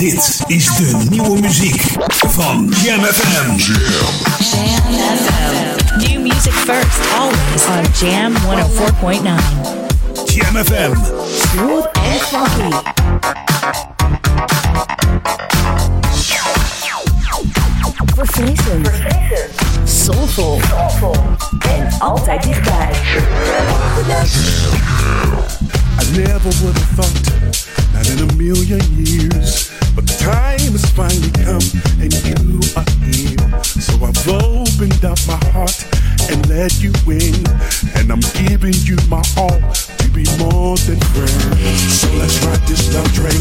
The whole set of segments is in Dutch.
Dit is de nieuwe muziek van Jam FM. Jam FM. New music first, always on Jam 104.9. Jam FM. Smooth and funky. Verfrissend. Soulful. En altijd dichtbij. I never would have thought, not in a million years. But the time has finally come, and you are here. So I've opened up my heart and let you in. And I'm giving you my all to be more than friends. So let's ride this love train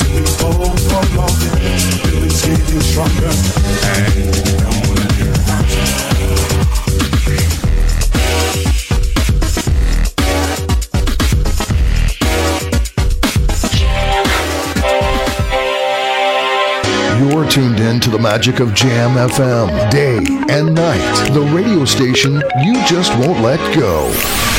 till we fall off. Feelings getting stronger, and I wanna hear about You're tuned in to the magic of Jam FM, day and night. The radio station you just won't let go.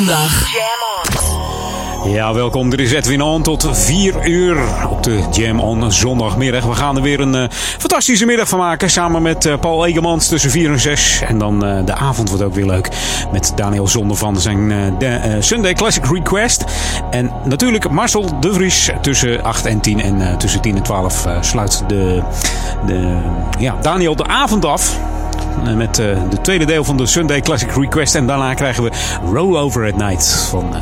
Zondag. Ja, welkom. Er is Edwin On tot 4 uur op de Jam on zondagmiddag. We gaan er weer een uh, fantastische middag van maken. Samen met uh, Paul Egemans tussen 4 en 6. En dan uh, de avond wordt ook weer leuk. Met Daniel Zonder van zijn de, Sunday Classic Request. En natuurlijk Marcel de Vries tussen 8 en 10. En tussen 10 en 12 sluit de, de, ja, Daniel de avond af. Met de tweede deel van de Sunday Classic Request. En daarna krijgen we Roll Over at Night van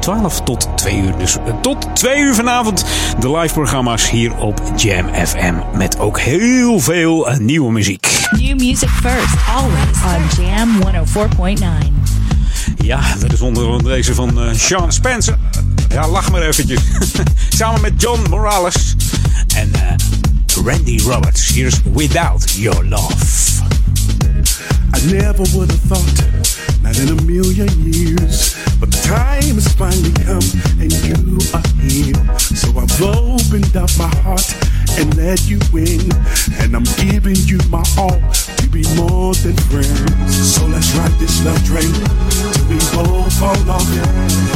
12 tot 2 uur. Dus tot 2 uur vanavond de live programma's hier op Jam FM. Met ook heel veel nieuwe muziek. New music first, always on Jam 104.9. Ja, dat is onder deze van uh, Sean Spencer. Ja, lach maar eventjes. Samen met John Morales en uh, Randy Roberts. Here's Without Your Love. Never would have thought, not in a million years, but the time has finally come and you are here. So I've opened up my heart and let you in, and I'm giving you my all to be more than friends. So let's ride this love train till we both fall off.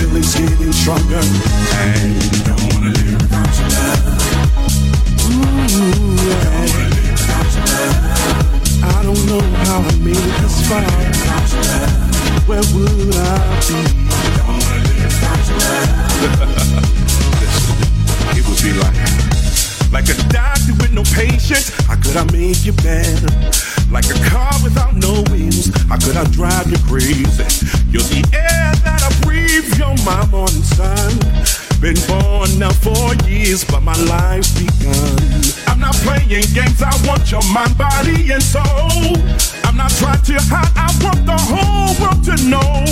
Feelings getting stronger, and I don't wanna live without your love. Ooh, yeah. I don't know how I made it this far. Where would I be? Listen, it would be like, like a doctor with no patience. How could I make you better? Like a car without no wheels. How could I drive you crazy? You're the air that I breathe. You're my morning sun. Been born now for years, but my life's begun. I'm not playing games, I want your mind, body, and soul. I'm not trying to hide, I want the whole world to know.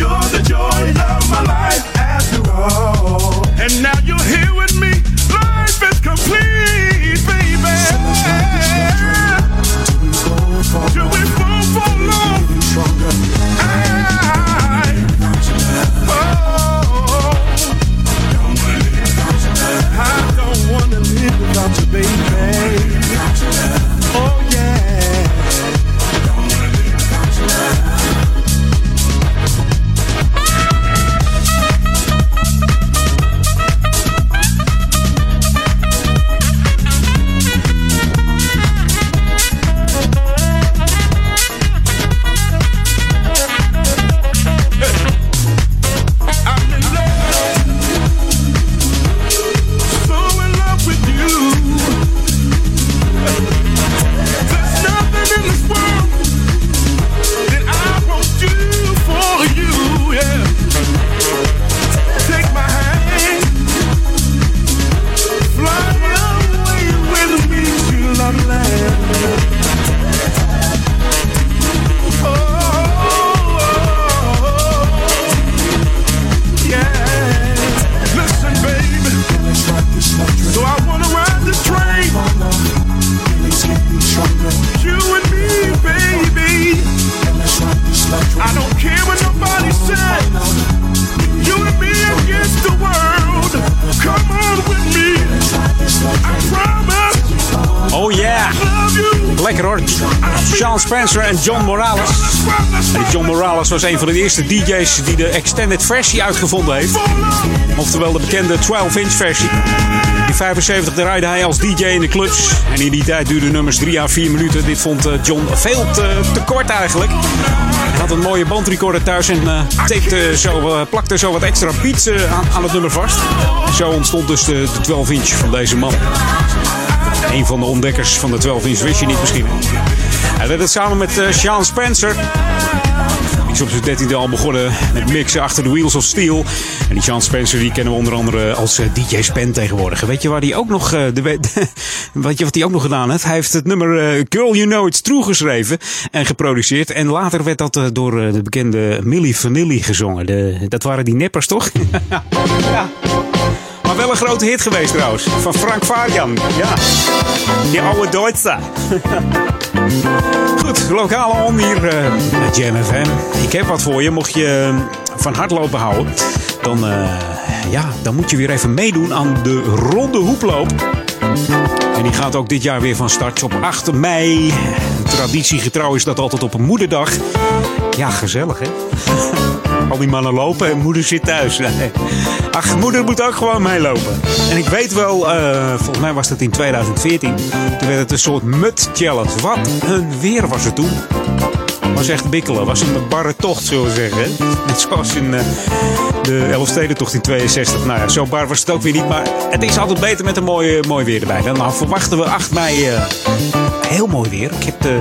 You're the joy of my life after all. And now you're here with me, life is complete, baby. Till we fall off. I, baby. Spencer en John Morales. John Morales was een van de eerste DJ's die de extended versie uitgevonden heeft. Oftewel de bekende 12-inch versie. In 75 draaide hij als DJ in de clubs. En in die tijd duurde nummers 3 à 4 minuten. Dit vond eh, John veel te, te kort eigenlijk. Hij had een mooie bandrecorder thuis en tapte zo, eh, plakte zo wat extra beats aan, aan het nummer vast. Zo ontstond dus de, de 12-inch van deze man. Een van de ontdekkers van de 12-inch wist je niet misschien. Hij deed het samen met eh, Sean Spencer. Die is op zijn dertiende al begonnen met mixen achter de Wheels of Steel. En die Sean Spencer die kennen we onder andere als eh, DJ Spen tegenwoordig. Weet je waar die ook nog, eh, de, je wat hij ook nog gedaan heeft? Hij heeft het nummer Girl You Know It's True geschreven en geproduceerd. En later werd dat door de bekende Millie Vanilli gezongen. De, dat waren die neppers toch? ja. Wel een grote hit geweest trouwens. Van Frank Varian. Ja. Die oude Duitse. Goed, lokale on hier uh, met Jam FM. Ik heb wat voor je. Mocht je uh, van hardlopen houden, dan, uh, ja, dan moet je weer even meedoen aan de Ronde Hoeploop. En die gaat ook dit jaar weer van start op 8 mei. Traditiegetrouw is dat altijd op een moederdag. Ja, gezellig hè? Al die mannen lopen en moeder zit thuis. Ach, moeder moet ook gewoon meelopen. En ik weet wel, uh, volgens mij was dat in 2014. Toen werd het een soort mud challenge. Wat een weer was het toen. Was echt bikkelen. Was een barre tocht, zullen we zeggen. Net zoals in uh, de Elfstedentocht in 62. Nou ja, zo bar was het ook weer niet. Maar het is altijd beter met een mooi, mooi weer erbij. Dan nou, verwachten we 8 mei uh, heel mooi weer. Ik heb de,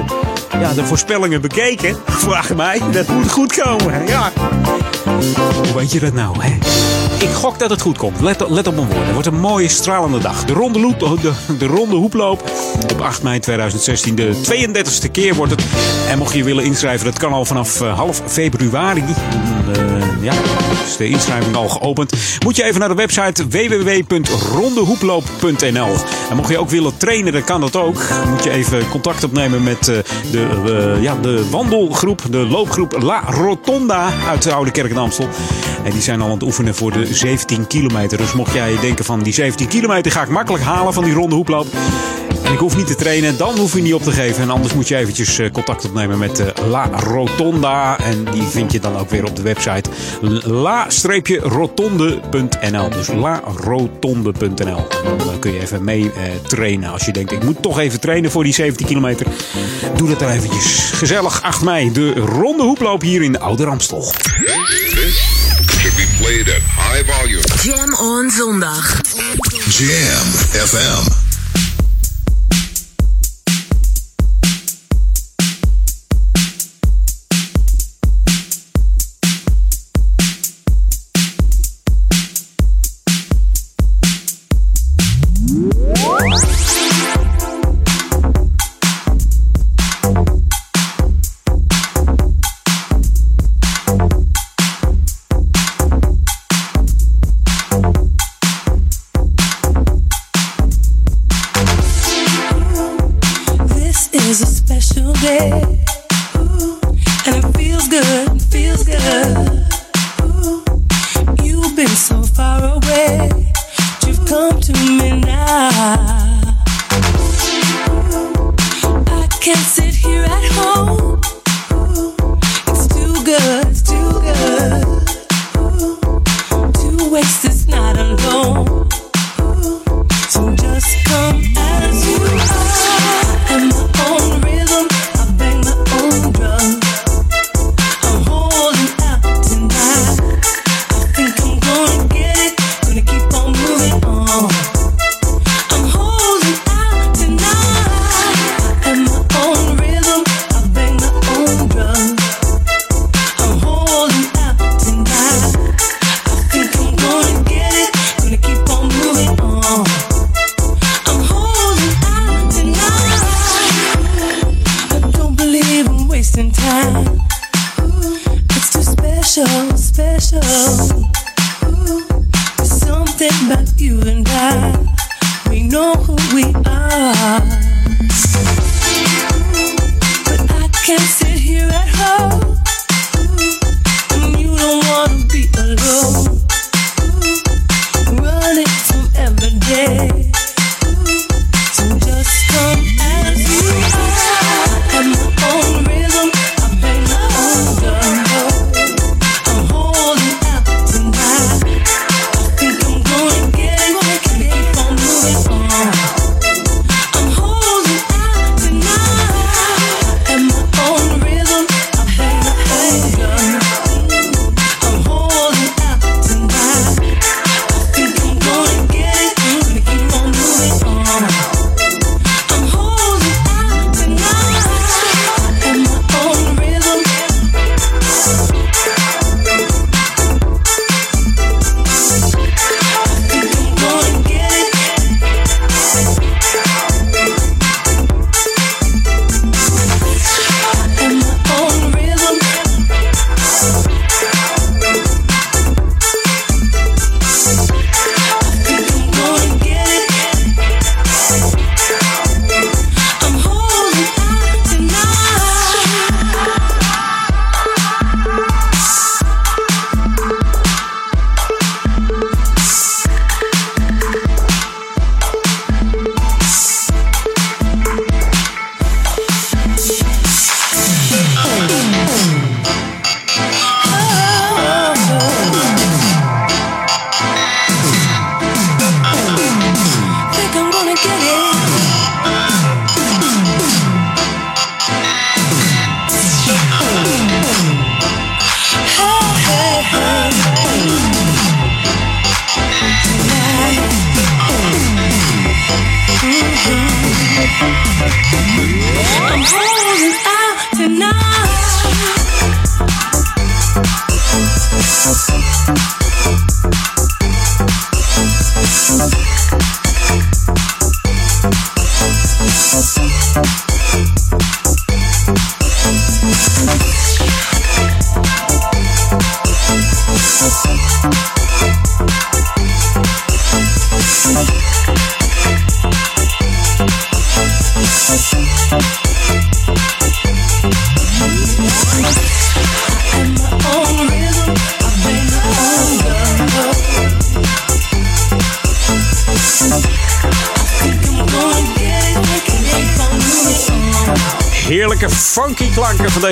ja, de voorspellingen bekeken. 8 mei. Dat moet goed komen. Ja. Hoe weet je dat nou, hè? Ik gok dat het goed komt. Let, let op mijn woorden. Het wordt een mooie, stralende dag. De ronde, loop, de, de ronde hoeploop op 8 mei 2016. De 32e keer wordt het. En mocht je willen inschrijven, dat kan al vanaf uh, half februari. Uh, ja, is de inschrijving al geopend. Moet je even naar de website www.rondehoeploop.nl. En mocht je ook willen trainen, dan kan dat ook. Moet je even contact opnemen met uh, de, ja, de wandelgroep, de loopgroep La Rotonda uit de Oude Kerk in Amstel. En die zijn al aan het oefenen voor de 17 kilometer. Dus mocht jij denken van die 17 kilometer ga ik makkelijk halen van die ronde hoeploop. En ik hoef niet te trainen, dan hoef je niet op te geven. En anders moet je eventjes contact opnemen met La Rotonda. En die vind je dan ook weer op de website la-rotonde.nl. Dus larotonde.nl. Dan kun je even mee uh, trainen. Als je denkt, ik moet toch even trainen voor die 17 kilometer. Doe dat dan eventjes. Gezellig 8 mei. De ronde hoeploop hier in de Oude Ramstel. should be played at high volume. Jam on zondag. Jam FM.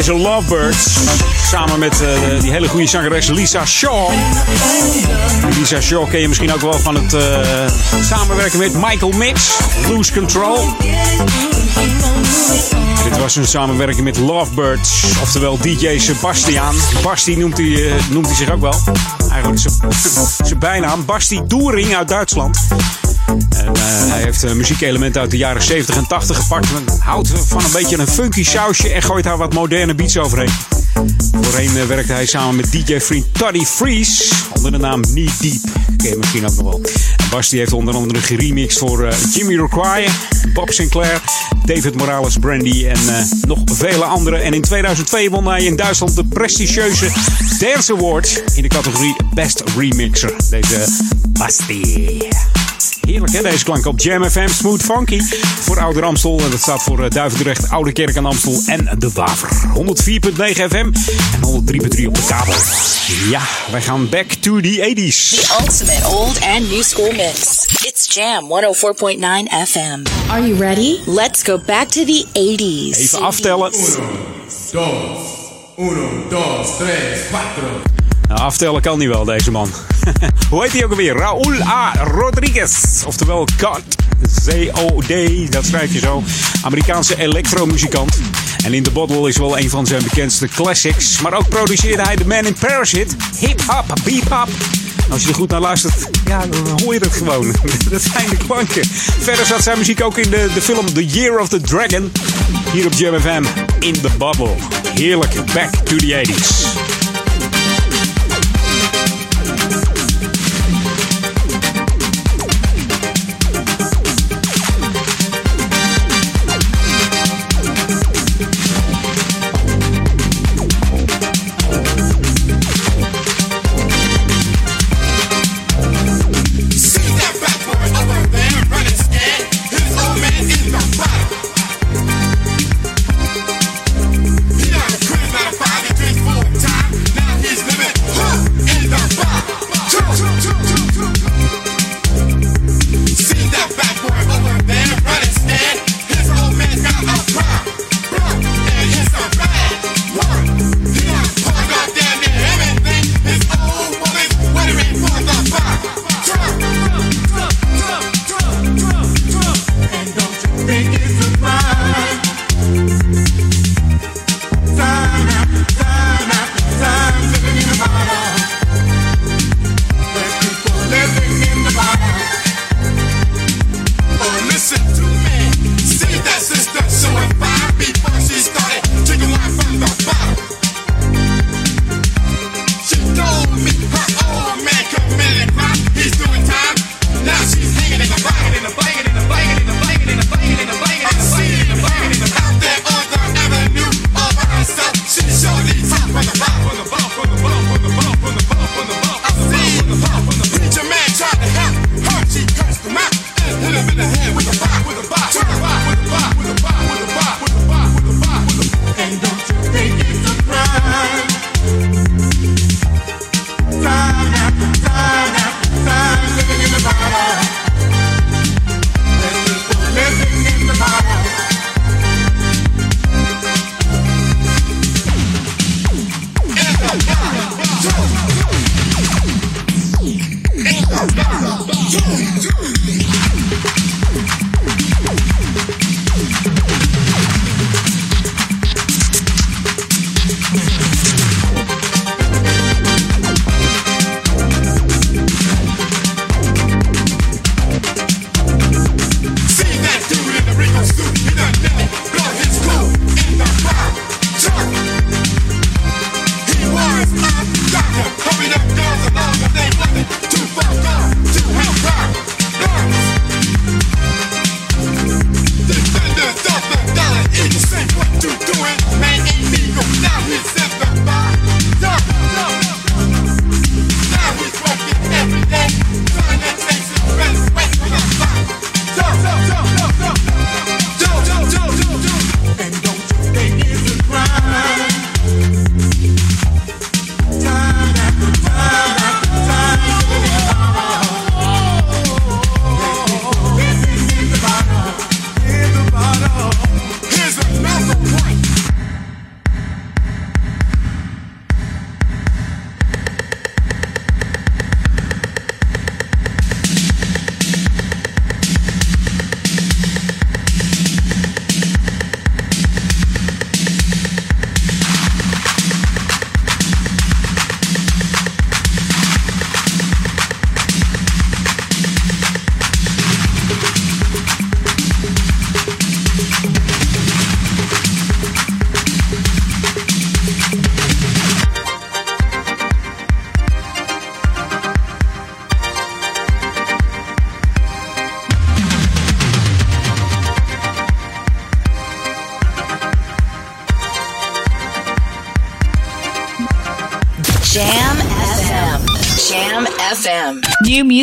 Deze Lovebirds. Samen met uh, die hele goede zangeres Lisa Shaw. Lisa Shaw ken je misschien ook wel van het uh, samenwerken met Michael Mix, Lose Control. Dit was een samenwerking met Lovebirds, oftewel DJ Sebastian. Basti noemt hij, uh, noemt hij zich ook wel. Eigenlijk zijn bijnaam. Basti Doering uit Duitsland. En uh, hij heeft uh, muziekelementen uit de jaren 70 en 80 gepakt. Houdt van een beetje een funky sausje en gooit daar wat moderne beats overheen. Voorheen uh, werkte hij samen met DJ-vriend Toddy Freeze onder de naam Knee Deep. Ken je misschien ook nog wel. En heeft onder andere geremixed voor Jimmy Roquire, Bob Sinclair, David Morales Brandy en nog vele anderen. En in 2002 won hij in Duitsland de prestigieuze Dance Award in de categorie Best Remixer. Deze Basti. Hè, deze klank op Jam FM Smooth Funky. Voor Oude Amstel. En dat staat voor uh, Duivendrecht, Oude Kerk aan Amstel en De Waver. 104.9 FM en 103.3 op de kabel. Ja, wij gaan back to the 80s. The ultimate old and new school mix. It's Jam 104.9 FM. Are you ready? Let's go back to the 80s. Even aftellen. Uno, dos, uno, dos, tres, cuatro. Nou, aftellen kan niet wel, deze man. Hoe heet hij ook alweer? Raúl A. Rodriguez. Oftewel God. Z-O-D, dat schrijf je zo. Amerikaanse elektromuzikant. En In The Bottle is wel een van zijn bekendste classics. Maar ook produceerde hij The Man in Parachute. Hip-hop, beep-hop. Als je er goed naar luistert, ja, dan hoor je het gewoon. Dat zijn de klanken. Verder zat zijn muziek ook in de, de film The Year of the Dragon. Hier op Jam FM. In The Bubble. Heerlijk. Back to the 80s.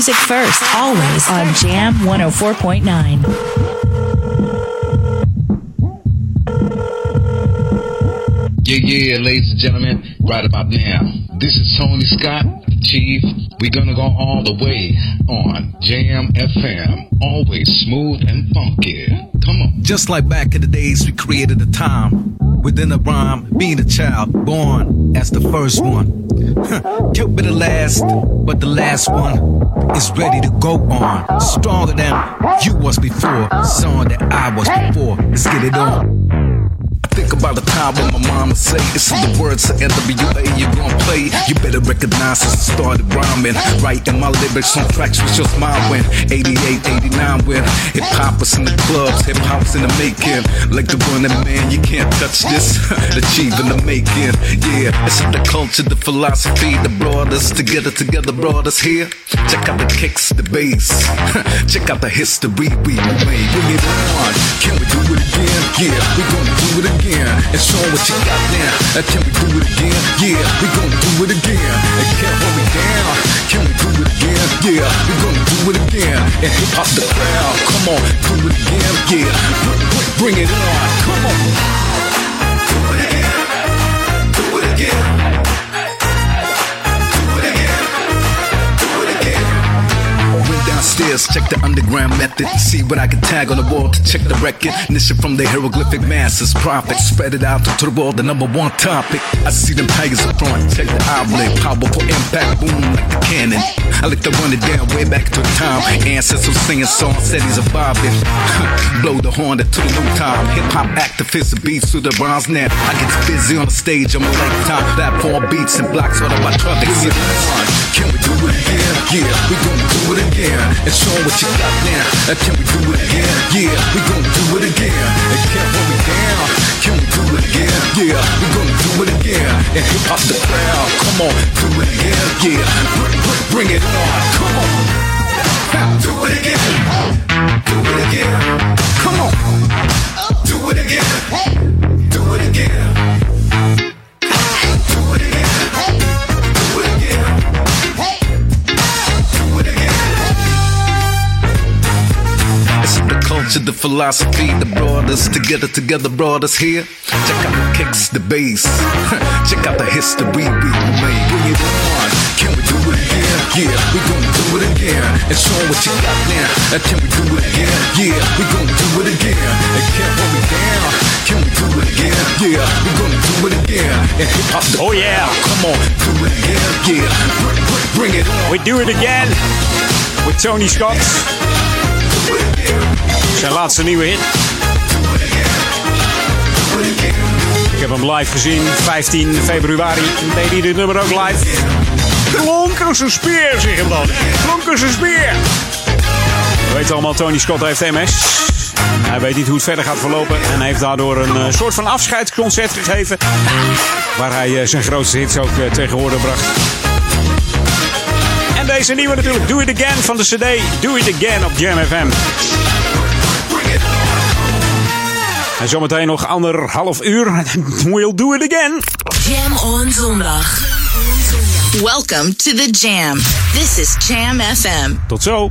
Music first, always on Jam 104.9. Yeah, yeah, ladies and gentlemen, right about now. This is Tony Scott, Chief. We're gonna go all the way on Jam FM. Always smooth and funky. Come on. Just like back in the days, we created a time within a rhyme, being a child born as the first one. Can't be the last, but the last one is ready to go on. Stronger than you was before, song that I was before. Let's get it on. I think about the time when my mama say it's in the words of NWA you gon' play. You better recognize since I started rhyming. Writing my lyrics on tracks with just my win. 88, 89 when hip hop was in the clubs, hip hop was in the making. Like the running man, you can't touch this. Achieving the making. Yeah, it's the culture, the philosophy that brought us together, together brought us here. Check out the kicks, the bass. Check out the history we made. Bring it on. Can we do it again? Yeah, we gonna do it again. And show what you got now. Uh, Can we do it again? Yeah, we gonna do it again. And can't hold me down. Can we do it again? Yeah, we gonna do it again. And hip hop the crowd. Come on, do it again. Yeah, bring it on. Come on. Do it again. Do it again. Downstairs, check the underground method. See what I can tag on the wall to check the record. Nation from the hieroglyphic masses, prophets. Spread it out to the world, the number one topic. I see them tigers up front, check the outlet. Powerful impact, boom like the cannon. I like to run it down way back to the time. Ancestors singing songs, said he's a bobbing. Blow the horn to the new time. Hip hop activists, beats to the bronze net. I get busy on the stage, I'm a lifetime. Platform beats and blocks all of my. Can we do it again? Yeah, we gonna do it again. And show what you got now. Can we do it again? Yeah, we gonna do it again. And can't hold me down. Can we do it again? Yeah, we gonna do it again. And hip hop the crowd. Come on, do it again. Yeah, bring, bring, bring it on. Come on. Do it again. Do it again. Come on. Do it again. Do it again. Do it again. Do it again. Do it again. It's the culture, the philosophy that brought us together, together brought us here. Check out the kicks, the bass. Check out the history we made. Bring it on. Can we do it again? Yeah, we gonna do it again. And show what you got now. Uh, Can we do it again? Yeah, we gonna do it again. And can't hold me down. Can we do it again? Yeah, we gonna do it again. And hip hop Oh yeah. Come on, do it again. Yeah, bring, bring, bring it on. We do it again. With Tony Scott. Zijn laatste nieuwe hit. Ik heb hem live gezien. 15 februari deed hij dit nummer ook live. Klonk als een speer, zeg hem dan. Klonk als een speer. We weten allemaal, Tony Scott heeft MS. Hij weet niet hoe het verder gaat verlopen. En heeft daardoor een eh, soort van afscheidsconcert gegeven. Waar hij eh, zijn grootste hits ook uh, tegenwoordig bracht. En deze nieuwe natuurlijk, Do It Again van de CD. Do It Again op Jam FM. En zometeen nog anderhalf uur. We'll do it again. Jam on zondag. Welcome to the Jam. This is Jam FM. Tot zo.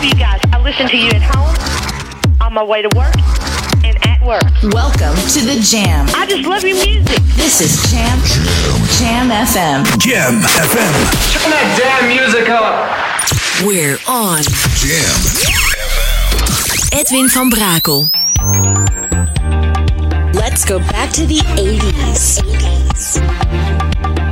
love you guys. I listen to you at home, on my way to work, and at work. Welcome to the Jam. I just love your music. This is Jam. Jam, Jam FM. Jam FM. Turn that damn music up. We're on Jam. Edwin van Brakel. Let's go back to the 80s. 80s.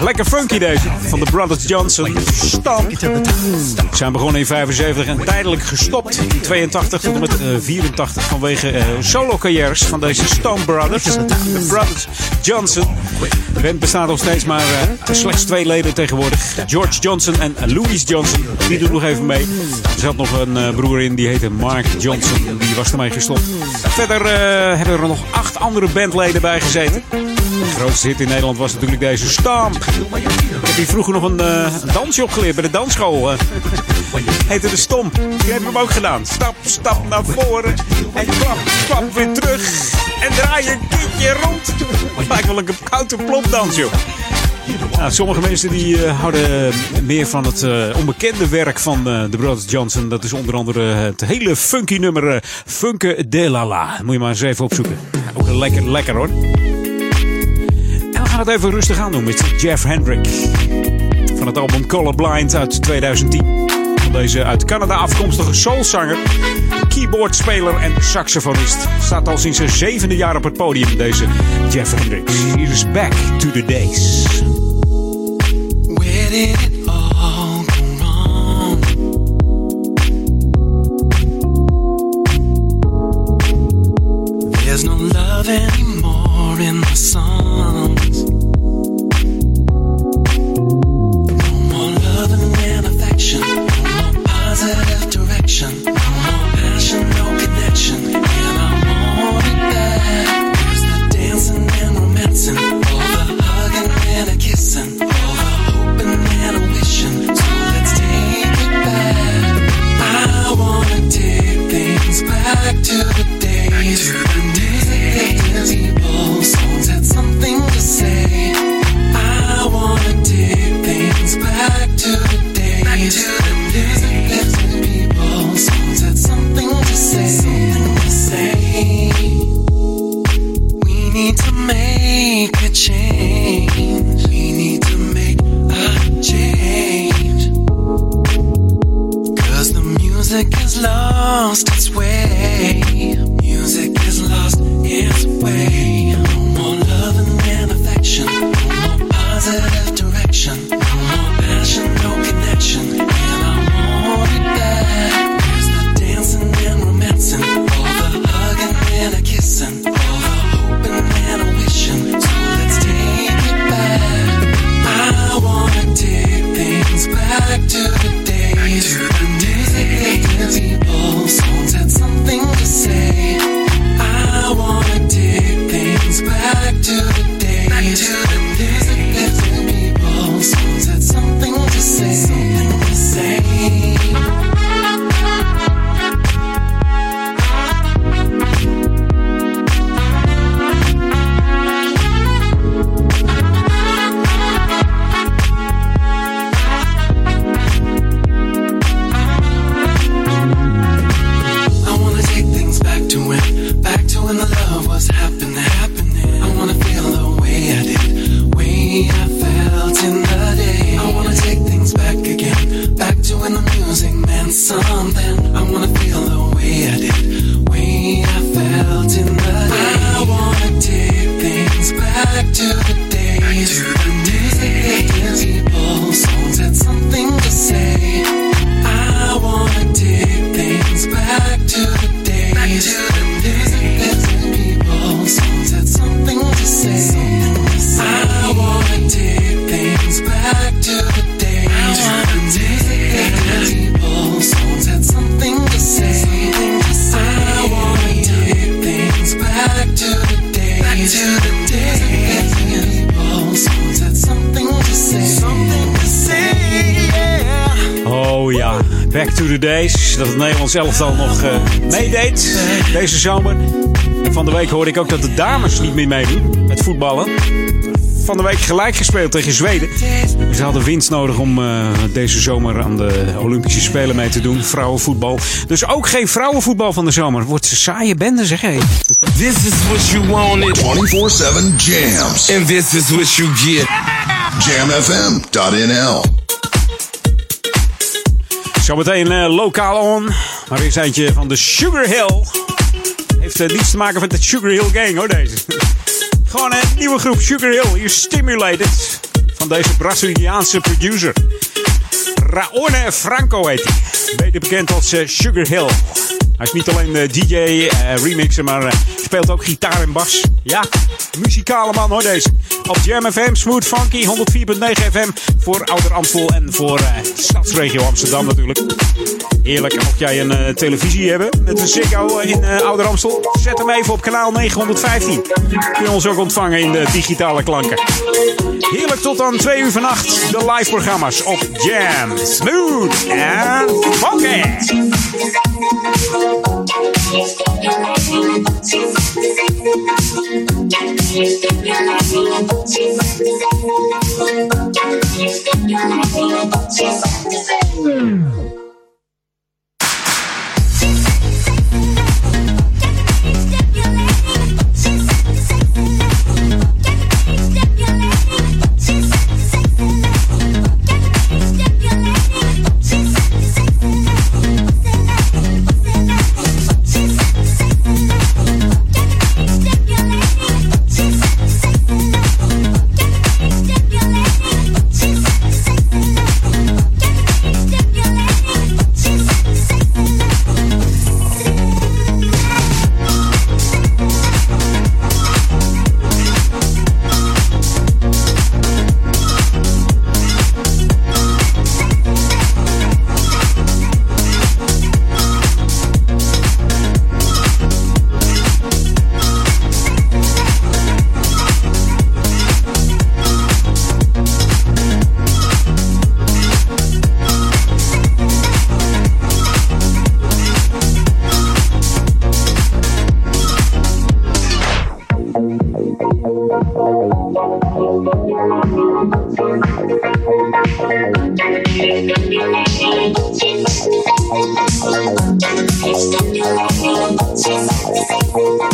Lekker funky deze, van de Brothers Johnson. Ze zijn begonnen in 75 en tijdelijk gestopt in 82 tot en met eh, 84 vanwege eh, solo-carrières van deze Stone Brothers. De Brothers Johnson. De band bestaat nog steeds, maar eh, slechts twee leden tegenwoordig. George Johnson en Louis Johnson. Die doen nog even mee. Er zat nog een eh, broer in, die heette Mark Johnson. Die was ermee gestopt. Verder eh, hebben er nog acht andere bandleden bij gezeten. Grootste hit in Nederland was natuurlijk deze Stamp. Ik heb hier vroeger nog een, eh, een dansje opgeleerd bij de dansschool. eh. heette de Stomp. Die hebben hem ook gedaan. Stap, stap naar voren. En klap, klap weer terug. En draai een keertje rond. Het lijkt wel een koude plopdans, joh. Nou, sommige mensen die eh, houden meer van het onbekende werk van eh, de Brothers Johnson. Dat is onder andere het hele funky nummer uh, Funke de la La. Moet je maar eens even opzoeken. Ook lekker, lekker hoor. Gaan het even rustig aan doen met Jeff Hendrick. Van het album Colorblind uit 2010. Van deze uit Canada afkomstige soulzanger, keyboardspeler en saxofonist. Staat al sinds zijn zevende jaar op het podium, deze Jeff Hendricks. Hier is Back to the Days. There's no love anymore in the songs. Music meant something. I wanna feel the way I did, way I felt in the day. I wanna take things back to the days, to the that people songs had something to say. Back to the Days. Dat het Nederlands elftal nog eh, meedeed deze zomer. En van de week hoorde ik ook dat de dames niet meer meedoen met voetballen. Van de week gelijk gespeeld tegen Zweden. Ze hadden winst nodig om eh, deze zomer aan de Olympische Spelen mee te doen. Vrouwenvoetbal. Dus ook geen vrouwenvoetbal van de zomer. Wordt een saaie bende, zeg hé. This is what you wanted. 24-7 jams. And this is what you get. Jamfm.nl Zometeen eh, lokaal on. Maar eerst eentje van de Sugar Hill. Heeft eh, niets te maken met de Sugar Hill Gang hoor deze. Gewoon een nieuwe groep Sugar Hill. Hier Stimulated. Van deze Braziliaanse producer. Raone Franco heet hij. Beter bekend als eh, Sugar Hill. Hij is niet alleen DJ, remixer, maar speelt ook gitaar en bas. Ja, muzikale man hoor deze. Op Jam FM, Smooth Funky, 104.9 FM voor Ouder Amstel en voor eh, Stadsregio Amsterdam natuurlijk. Heerlijk, mocht jij een eh, televisie hebben met een Ziggo in eh, Ouder Amstel, zet hem even op kanaal 915. Kun je ons ook ontvangen in de digitale klanken. Heerlijk tot aan 2 uur vannacht, de live programma's op Jam, Smooth en Funky. She's Thank you.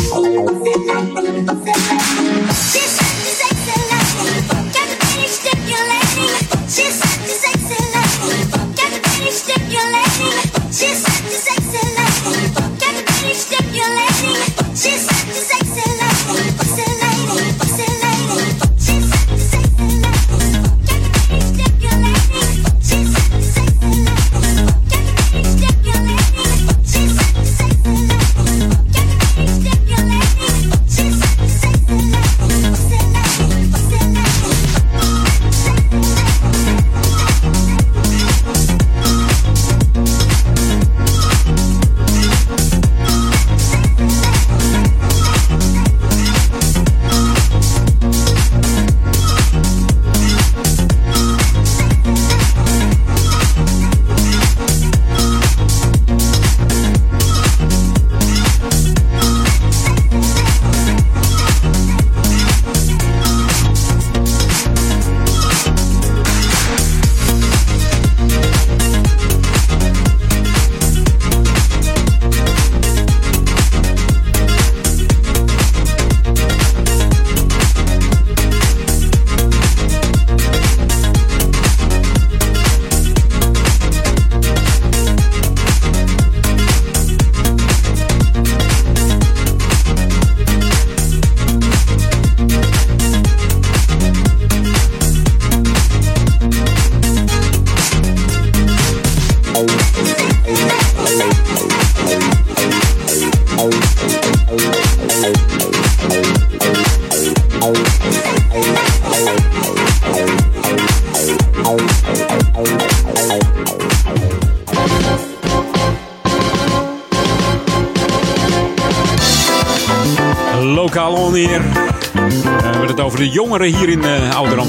Jongeren hier in uh, Ouder.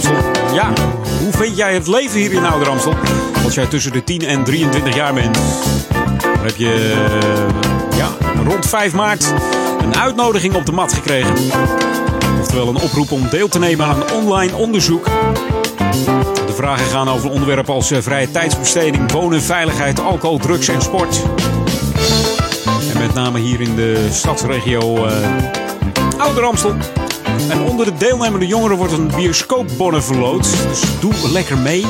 Ja, hoe vind jij het leven hier in Ouder Amstel? Als jij tussen de 10 en 23 jaar bent. Dan heb je uh, ja, rond 5 maart een uitnodiging op de mat gekregen. Oftewel een oproep om deel te nemen aan een online onderzoek. De vragen gaan over onderwerpen als uh, vrije tijdsbesteding, wonen, veiligheid, alcohol, drugs en sport. En met name hier in de stadsregio Ouder Amstel. En onder de deelnemende jongeren wordt een bioscoopbonnen verloot. Dus doe lekker mee.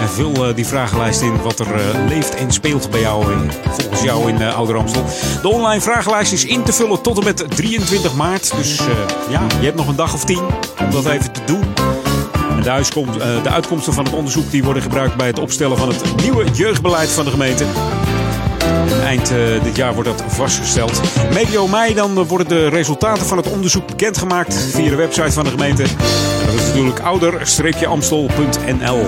En vul uh, die vragenlijst in wat er uh, leeft en speelt bij jou, in, volgens jou in uh, Ouder Amstel. De online vragenlijst is in te vullen tot en met 23 maart. Dus ja, je hebt nog een dag of tien om dat even te doen. En de, de uitkomsten van het onderzoek die worden gebruikt bij het opstellen van het nieuwe jeugdbeleid van de gemeente. Eind uh, dit jaar wordt dat vastgesteld. Medio mei dan worden de resultaten van het onderzoek bekendgemaakt via de website van de gemeente. En dat is natuurlijk ouder-amstel.nl.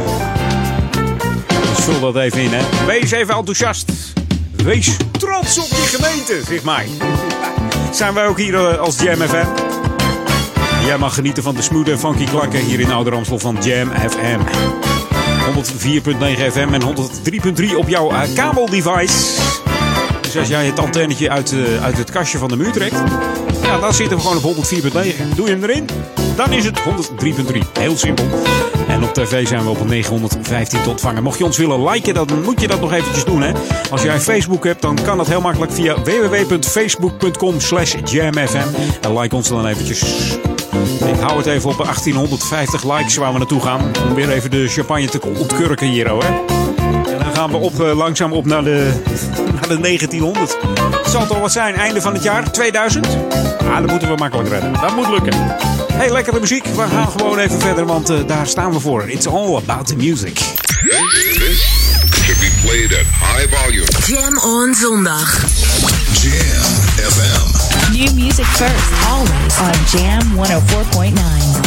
Dus vul dat even in, hè. Wees even enthousiast. Wees trots op je gemeente, zeg maar. Zijn wij ook hier uh, als Jam FM? Jij mag genieten van de smooth en funky klanken hier in Ouder Amstel van Jam FM. 104.9 FM en 103.3 op jouw uh, kabeldevice. Dus als jij het antennetje uit, uh, uit het kastje van de muur trekt, ja, dan zitten we gewoon op 104.9. Doe je hem erin, dan is het 103.3. Heel simpel. En op tv zijn we op 915 te ontvangen. Mocht je ons willen liken, dan moet je dat nog eventjes doen. Hè? Als jij Facebook hebt, dan kan dat heel makkelijk via www.facebook.com slash jamfm. En like ons dan eventjes. Ik hou het even op 1850 likes waar we naartoe gaan. Om weer even de champagne te ontkurken hier, hoor. En dan gaan we op, uh, langzaam op naar de, naar de 1900. Het zal toch wat zijn, einde van het jaar, 2000? Ah, dat moeten we makkelijk redden. Dat moet lukken. Hey, lekkere muziek. We gaan gewoon even verder, want uh, daar staan we voor. It's all about the music. This should be played at high volume. Jam on zondag. Jam FM. New music first, always on Jam 104.9.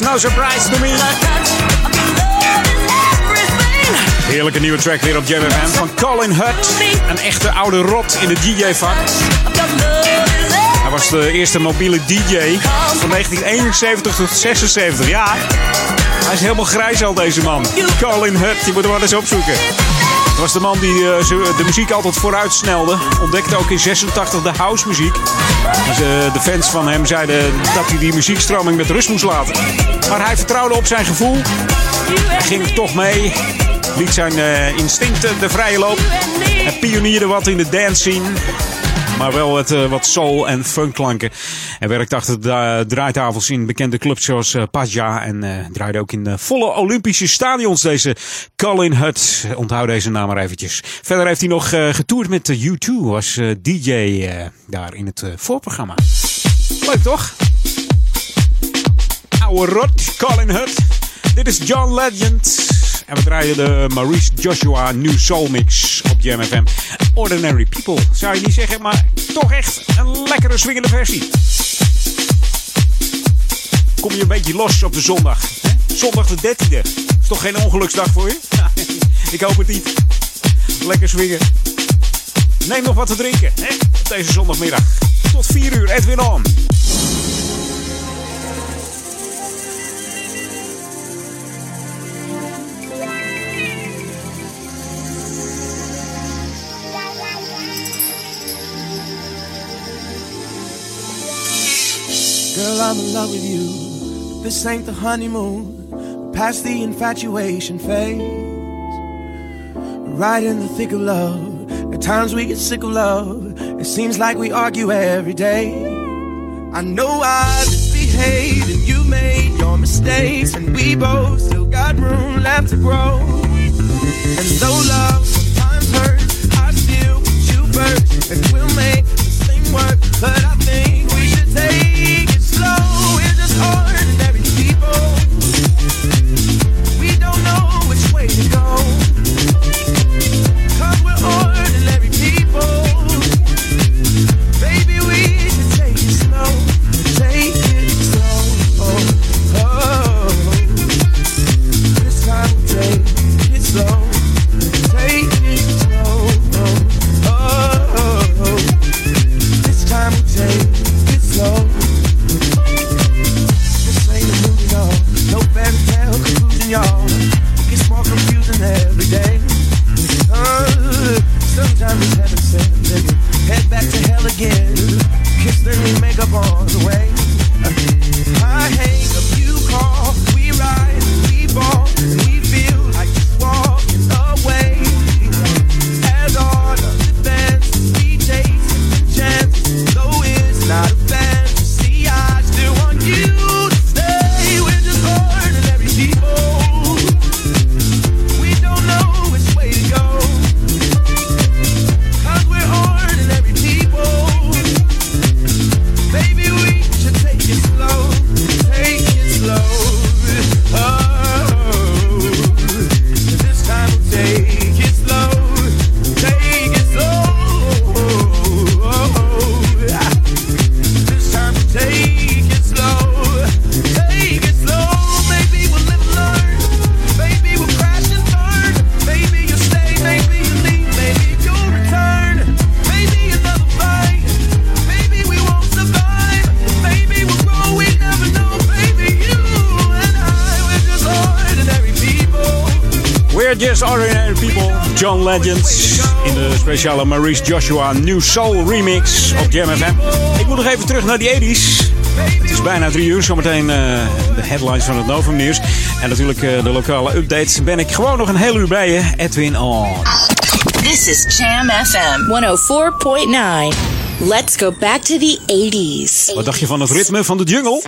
no surprise to me. Heerlijke nieuwe track weer op FM van Colin Hutt. Een echte oude rot in de DJ-vak. Hij was de eerste mobiele DJ van 1971 tot 76 jaar. Hij is helemaal grijs al, deze man. Colin Hutt, je moet hem wel eens opzoeken. Dat was de man die eh, de muziek altijd vooruit snelde. Ontdekte ook in 86 de house muziek. Dus, eh, de fans van hem zeiden dat hij die muziekstroming met rust moest laten. Maar hij vertrouwde op zijn gevoel. Hij ging toch mee. Liet zijn eh, instincten de vrije loop. Hij pionierde wat in de dance scene. Maar wel het, eh, wat soul- en funkklanken. En werkte achter de draaitafels in bekende clubs zoals eh Paja. En eh, draaide ook in volle Olympische stadions deze Colin Hutt. Onthoud deze naam maar eventjes. Verder heeft hij nog getoerd met de U2. Was eh, DJ daar in het voorprogramma. Leuk toch? Oude rot, Colin Hutt. Dit is John Legend. En we draaien de Maurice Joshua New Soul Mix op Jam FM. Ordinary People, zou je niet zeggen, maar toch echt een lekkere swingende versie. Kom je een beetje los op de zondag. Hè? Zondag de 13e. Is toch geen ongeluksdag voor je? Ik hoop het niet. Lekker swingen. Neem nog wat te drinken hè? op deze zondagmiddag. Tot 4 uur, Edwin On. I'm in love with you. This ain't the honeymoon. Past the infatuation phase. Right in the thick of love. At times we get sick of love. It seems like we argue every day. I know I misbehaved and you made your mistakes. And we both still got room left to grow. And though love sometimes hurts, I still put you first. And we'll make this thing work. But I think we should take slow. We're just ordinary people. Y'all. Gets more confusing every day. Uh, sometimes it's heaven head back to hell again. Kiss, then we make up on the way. I you call, we ride, we fall, John Legend in de speciale Maurice Joshua New Soul remix op Jam FM. Ik moet nog even terug naar die 80s. Het is bijna drie uur, zometeen eh, de headlines van het Novum Nieuws. En natuurlijk eh, de lokale updates. Ben ik gewoon nog een heel uur bij je, Edwin On. This is Jam FM 104.9. Let's go back to the 80s. Wat dacht je van het ritme van de jungle?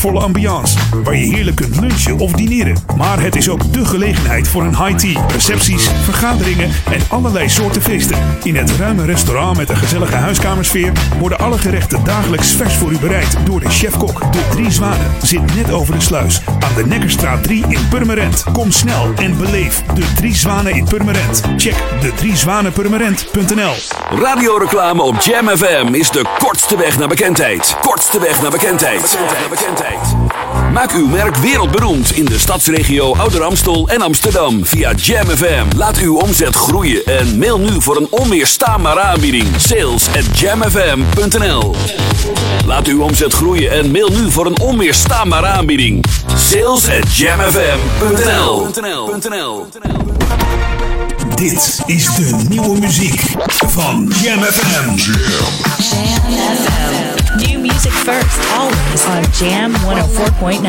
sfeervolle ambiance, waar je heerlijk kunt lunchen of dineren. Maar het is ook de gelegenheid voor een high tea, recepties, vergaderingen en allerlei soorten feesten. In het ruime restaurant met een gezellige huiskamersfeer worden alle gerechten dagelijks vers voor u bereid door de chefkok. De Drie Zwanen zit net over de sluis aan de Nekkerstraat 3 in Purmerend. Kom snel en beleef de Drie Zwanen in Purmerend. Check de driezwanenpurmerend.nl Radioreclame op Jam FM is de Kortste weg naar bekendheid. Kortste weg naar bekendheid. Bekendheid. Maak uw merk wereldberoemd in de stadsregio Ouder Amstel en Amsterdam via Jam FM. Laat uw omzet groeien en mail nu voor een onweerstaanbare aanbieding. Sales at jamfm.nl Laat uw omzet groeien en mail nu voor een onweerstaanbare aanbieding. Sales at jamfm.nl Dit is de nieuwe muziek van Jam FM. FM. New music first, always on Jam 104.9.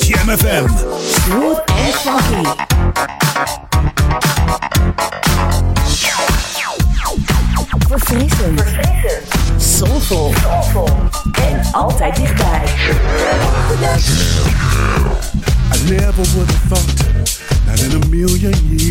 Jam FM. Smooth and funky. Verfrissend. Soulful. En altijd dichtbij. I never would have thought, not in a million years.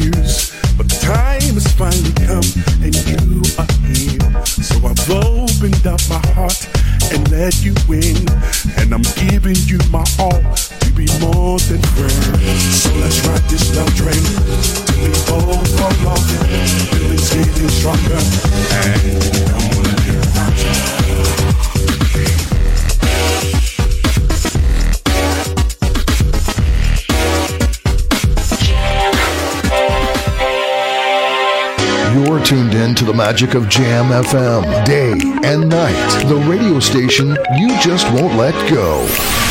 The magic of Jam FM, day and night. The radio station you just won't let go.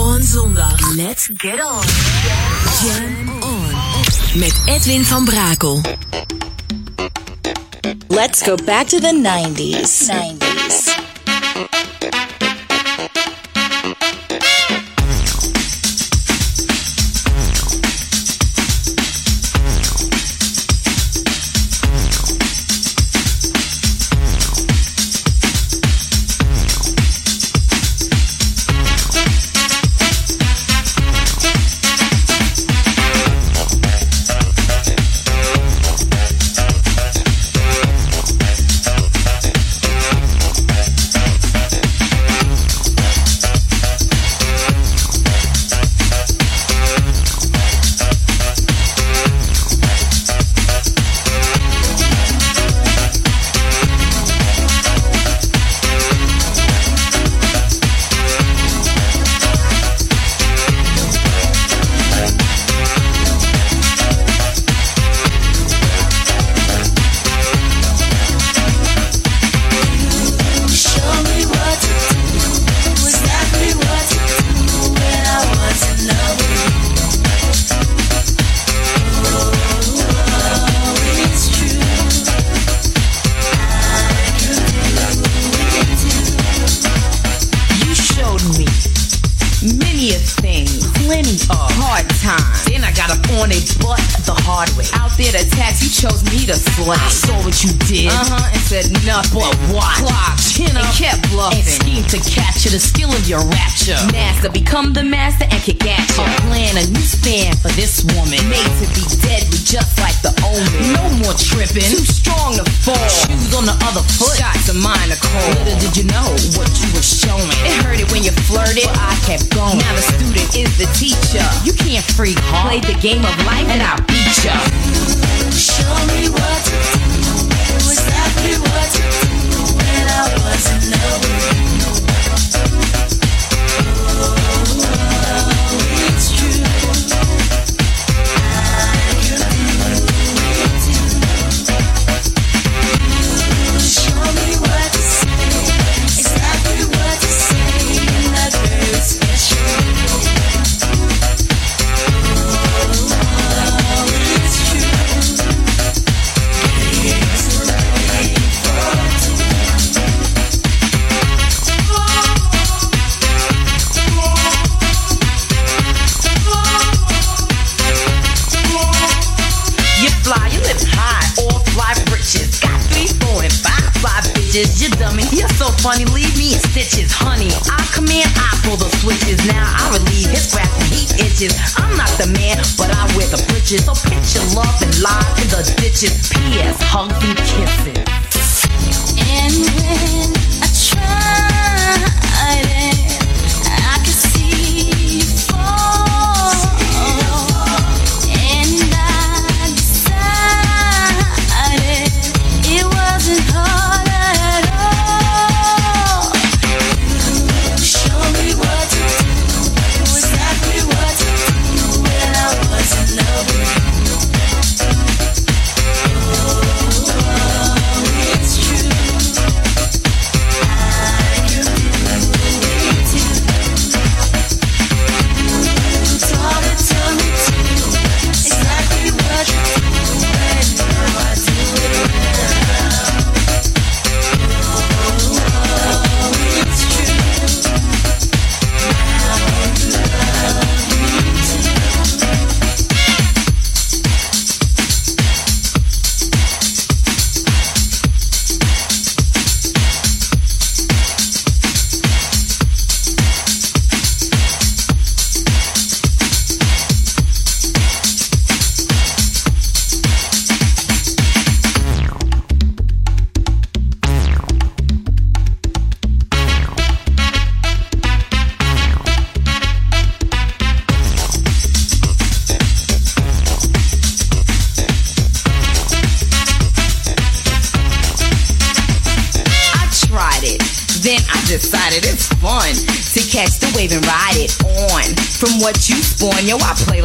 On zondag. Let's get on. Jam on. Met Edwin van Brakel. Let's go back to the 90s. 90s.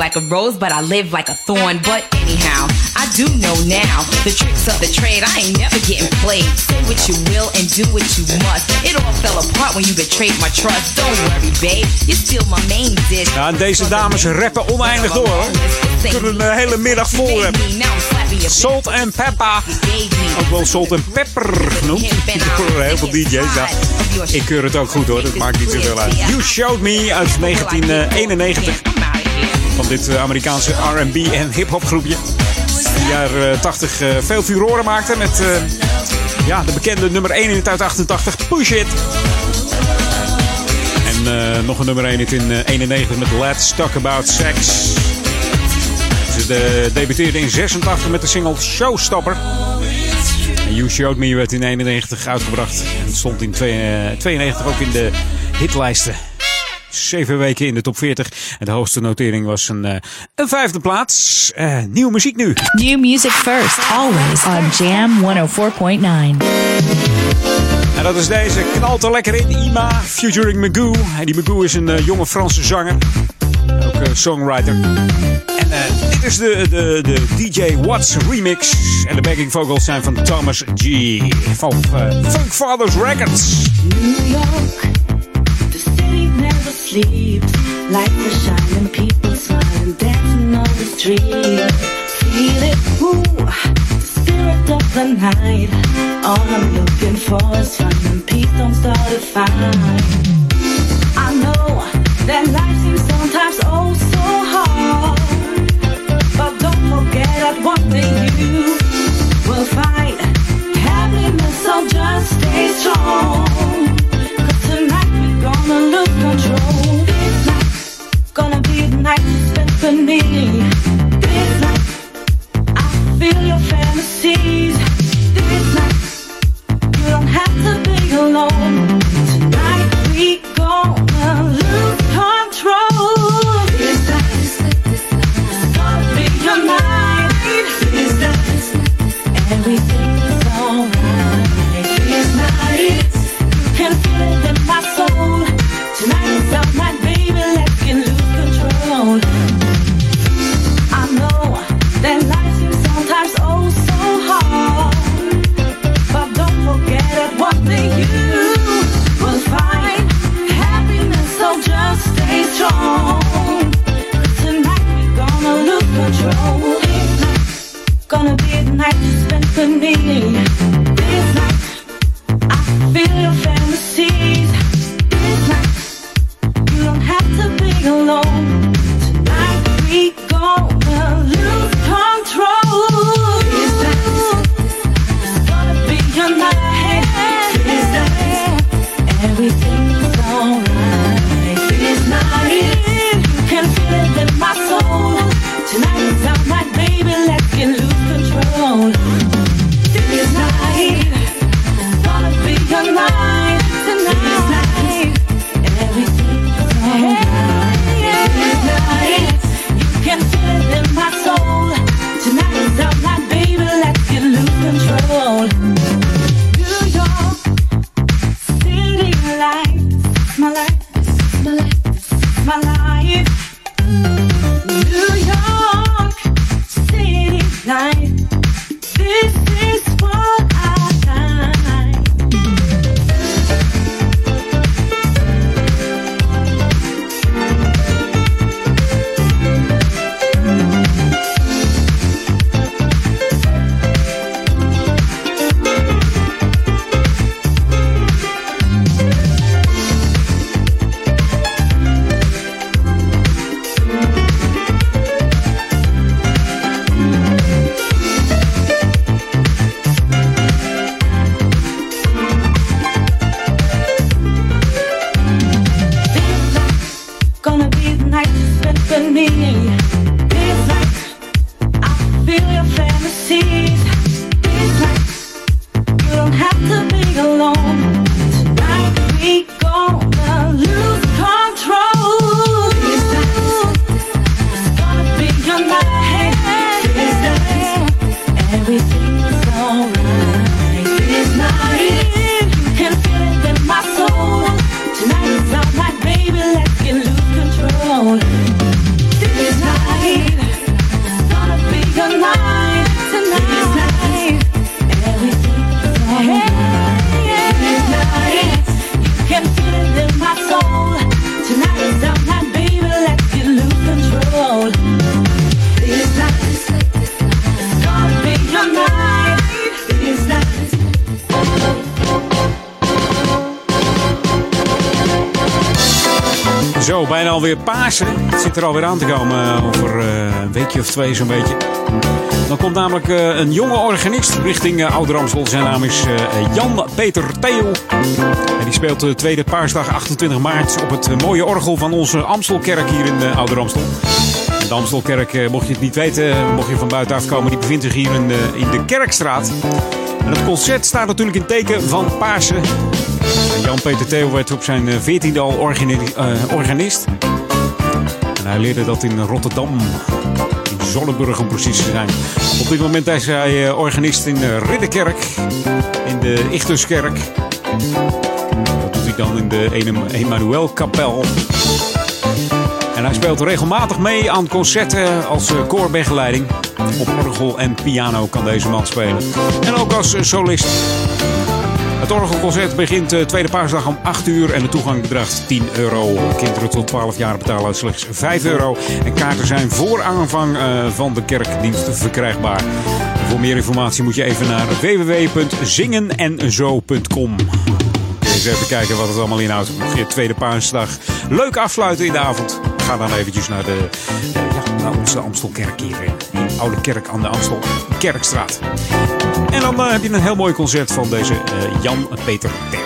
Like a rose, but I live like a thorn. But anyhow, I do know now the tricks of the trade. I ain't never getting played. Say what you will and do what you must. It all fell apart when you betrayed my trust. Don't worry, babe, you're still my main dish. Ja, en deze dames rappen oneindig door. hoor. Kunnen een hele middag vol rappen. Salt and Pepper. Ook wel Salt and Pepper genoemd. Door heel veel DJ's. Ja. Ik keur het ook goed hoor, dat maakt niet zoveel uit. You Showed Me uit 1991. Van dit eh, Amerikaanse R&B en hip-hop groepje. In de jaren 80 eh, veel furoren maakte met eh, ja, de bekende nummer 1 in het uit 88, Push It. En eh, nog een nummer 1 hit in eh, 91 met Let's Talk About Sex. Ze de, debuteerde in 86 met de single Showstopper. En You Showed Me werd in 91 uitgebracht. En stond in twee- eh, 92 ook in de hitlijsten. Zeven weken in de top 40. En de hoogste notering was een, eh, een vijfde plaats. Eh, nieuwe muziek nu. New music first, always on Jam 104.9. En dat is deze. Knalt er lekker in. Ima, featuring Magoo. En die Magoo is een eh, jonge Franse zanger. Ook songwriter. En eh, dit is de, de, de DJ Watts remix. En de backing vocals zijn van Thomas G. Van eh, Funk Fathers Records. New York, never sleeps. Lights are shining, people smiling, dancing on the street. Feel it, ooh, spirit of the night. All I'm looking for is fun and peace don't start a fight. I know that life seems sometimes oh so hard, but don't forget that one thing you will find happiness. So just stay strong. Fantasies. feeling Pasen. Het zit er alweer aan te komen eh, over eh, een weekje of twee zo'n beetje. Dan komt namelijk eh, een jonge organist richting uh. Zijn naam is Jan-Peter Theo. En die speelt de tweede paasdag 28 maart op het mooie orgel van onze Amstelkerk hier in uh. En De Amstelkerk, mocht je het niet weten, mocht je van buitenaf komen, die bevindt zich hier in de, in de Kerkstraat. En het concert staat natuurlijk in teken van Pasen. En Jan-Peter Theo werd op zijn eh, 14e al organi- organist. Hij leerde dat in Rotterdam. In Zonneburg om precies te zijn. Op dit moment is hij eh, organist in de Ridderkerk. In de Ichtuskerk. Dat doet hij dan in de Emanuelkapel. En hij speelt regelmatig mee aan concerten als eh, koorbegeleiding. Op orgel en piano kan deze man spelen. En ook als eh, solist. Het orgelconcert begint eh, tweede paasdag om 8 uur en de toegang bedraagt 10 euro. Kinderen tot 12 jaar betalen slechts 5 euro. En kaarten zijn voor aanvang eh, van de kerkdienst verkrijgbaar. Voor meer informatie moet je even naar www.zingenenzo.com. Eens even kijken wat het allemaal inhoudt. Je tweede paasdag leuk afsluiten in de avond. Ga dan eventjes naar, de, eh, ja, naar onze Amstelkerk hier. Oude Kerk aan de Amstel Kerkstraat. En dan eh, heb je een heel mooi concert van deze eh, Jan-Peter Theo.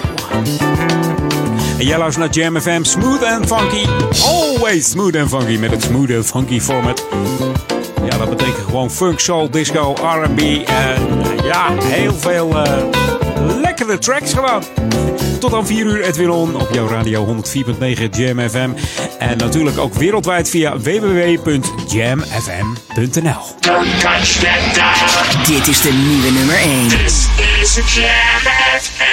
En jij luistert naar Jam FM Smooth and Funky. Always smooth and funky met het smooth and funky format. Ja, dat betekent gewoon funk, soul, disco, R&B en eh, ja, heel veel lekkere tracks gewoon. Tot aan 4 uur Edwin On op jouw radio 104.9 Jam FM. En natuurlijk ook wereldwijd via www.jamfm.nl. Dit is de nieuwe nummer 1. This is Jam FM.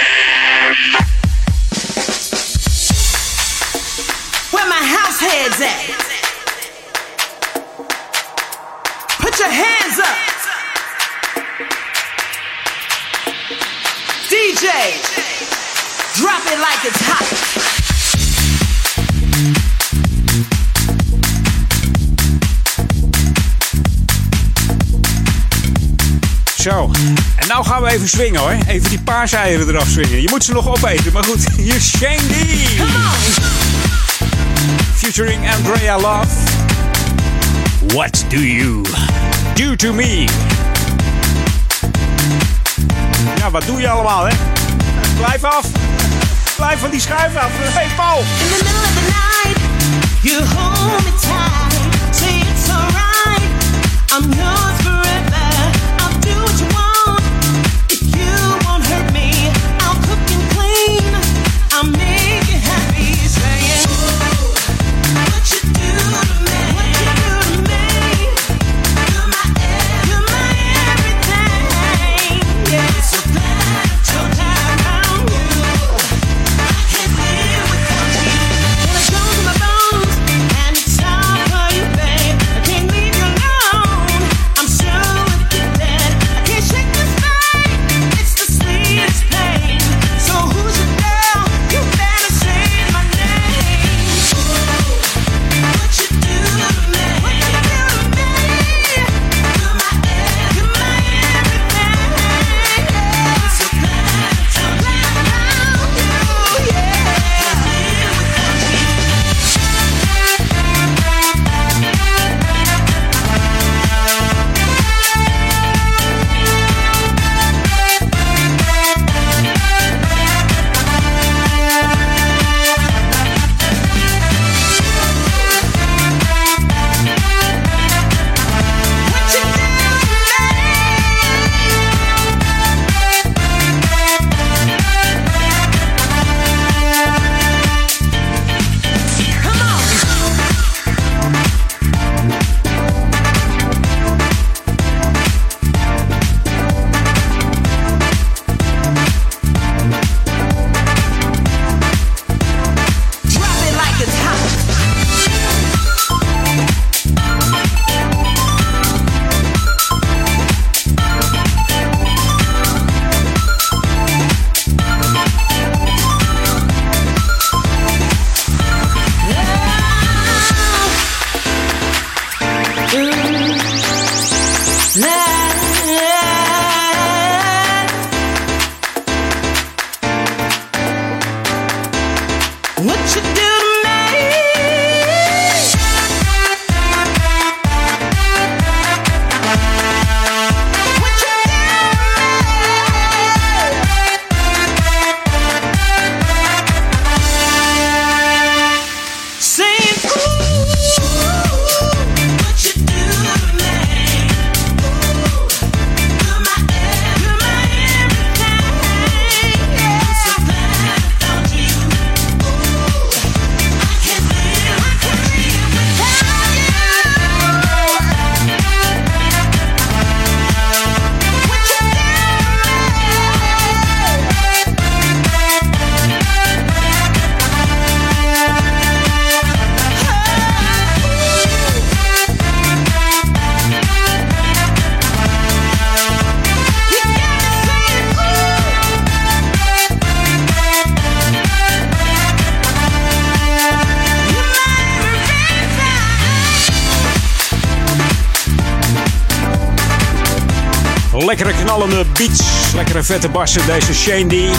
Where my house heads at? Drop it like it's hot. Zo, en nou gaan we even swingen hoor. Even die paaseieren eraf swingen. Je moet ze nog opeten, maar goed. Shane D. Featuring Andrea Love. What do you do to me? Ja, wat doe je allemaal hè? Blijf af. Blijf van die schuif af. Hey Paul. In the middle of the night, you hold me tight. Say it's alright. I'm yours forever. Beats, lekkere vette bassen. Deze Shane D,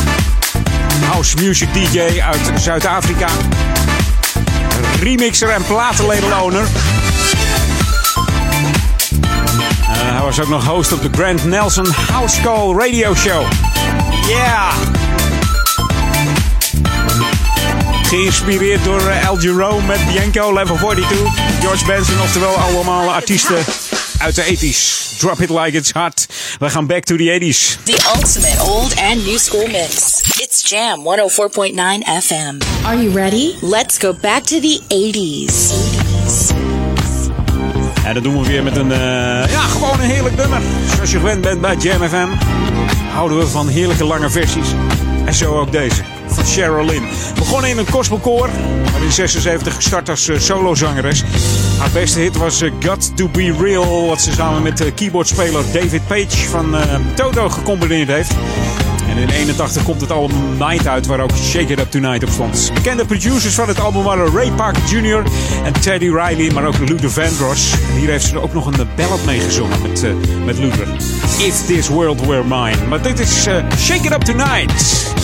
house music DJ uit Zuid-Afrika. Remixer en platenlabelowner. Uh, hij was ook nog host op de Grant Nelson House Call Radio Show. Yeah! Geïnspireerd door Al Jerome met Bianco, Level 42, George Benson, oftewel allemaal artiesten uit de 80s. Drop it like it's hot. We gaan back to the 80s. The ultimate old and new school mix. It's Jam 104.9 FM. Are you ready? Let's go back to the 80s. 80s. En dat doen we weer met een, uh, ja, gewoon een heerlijk nummer. Zoals je gewend bent bij Jam FM, houden we van heerlijke lange versies. En zo ook deze, van Cheryl Lynn. Begonnen in een gospelkoor, maar in 76 gestart als uh, solozangeres. Haar beste hit was uh, Got To Be Real, wat ze samen met keyboardspeler David Page van Toto gecombineerd heeft. En in 81 komt het album Night uit, waar ook Shake It Up Tonight op stond. Bekende producers van het album waren Ray Parker Jr. en Teddy Riley, maar ook Luther Vandross. En hier heeft ze ook nog een ballad meegezongen met, uh, met Luther. If This World Were Mine. Maar dit is uh, Shake It Up Tonight.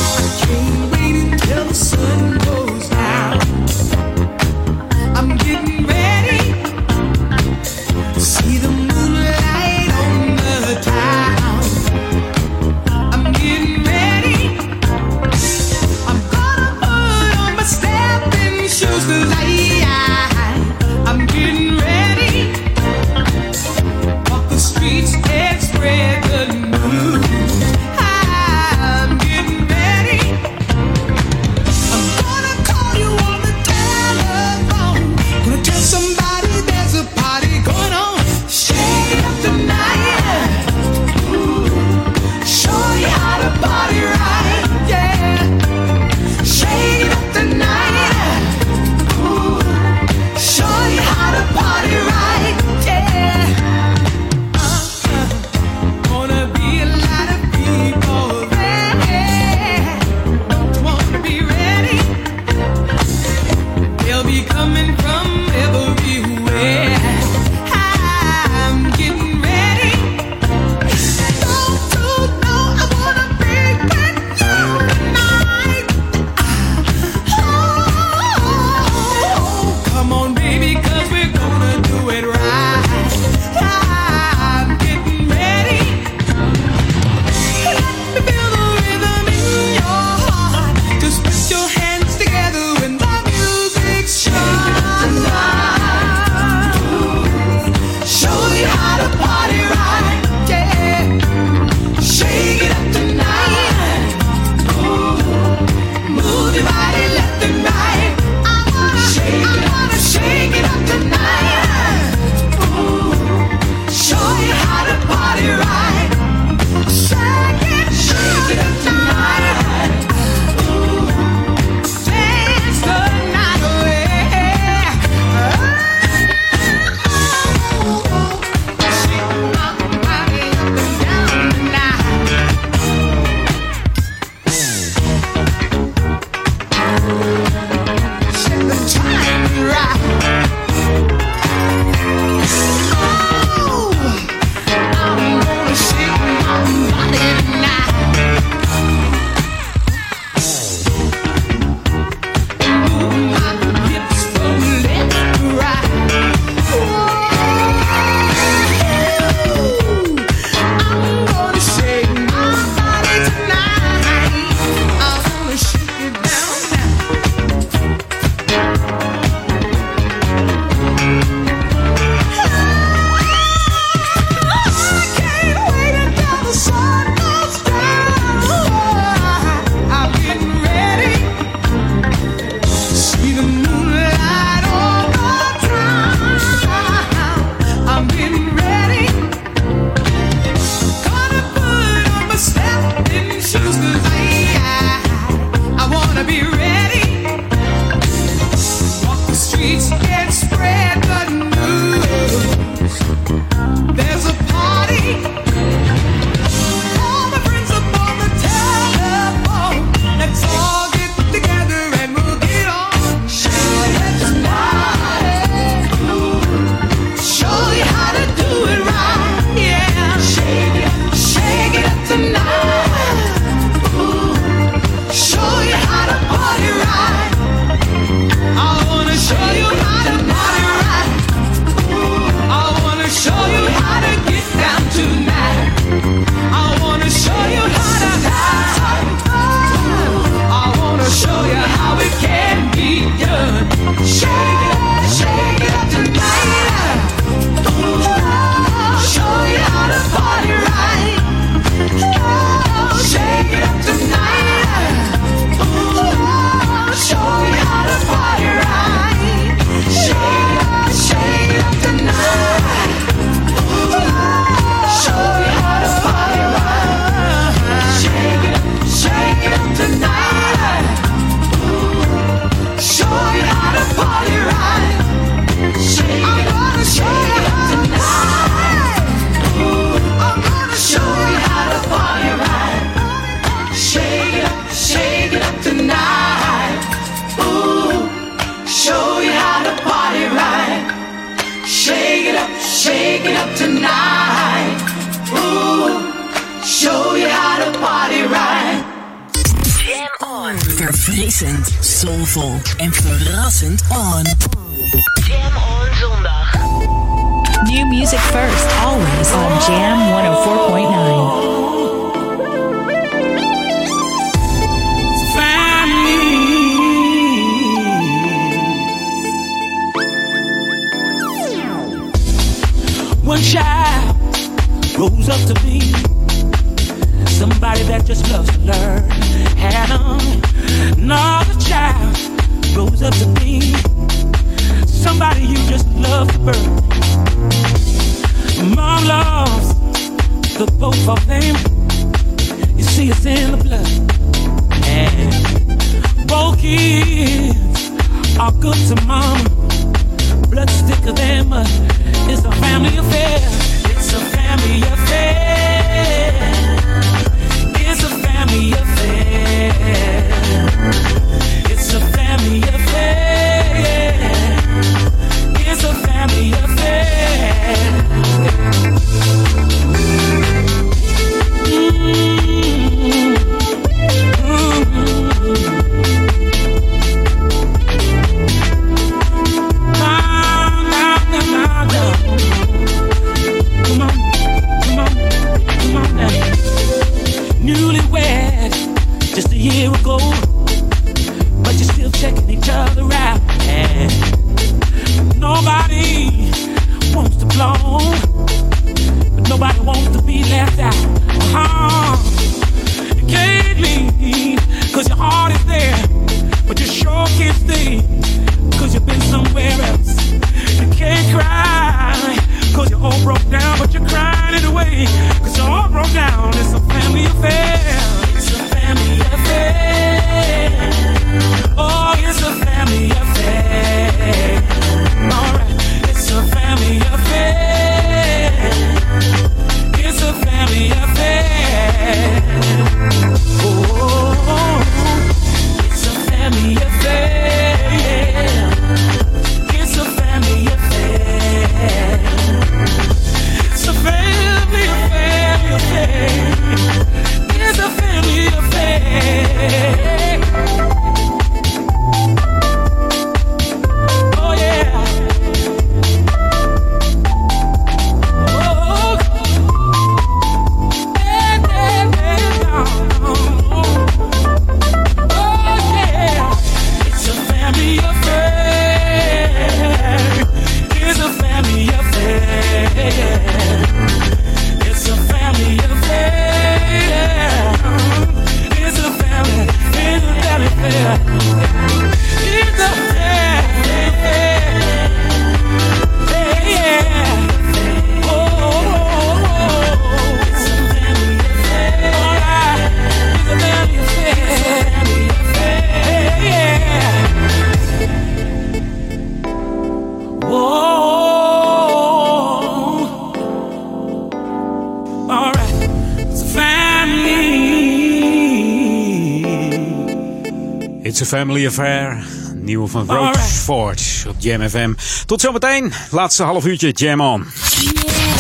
Family Affair. Nieuwe van Roachford op Jam FM. Tot zometeen. Laatste half uurtje Jam On.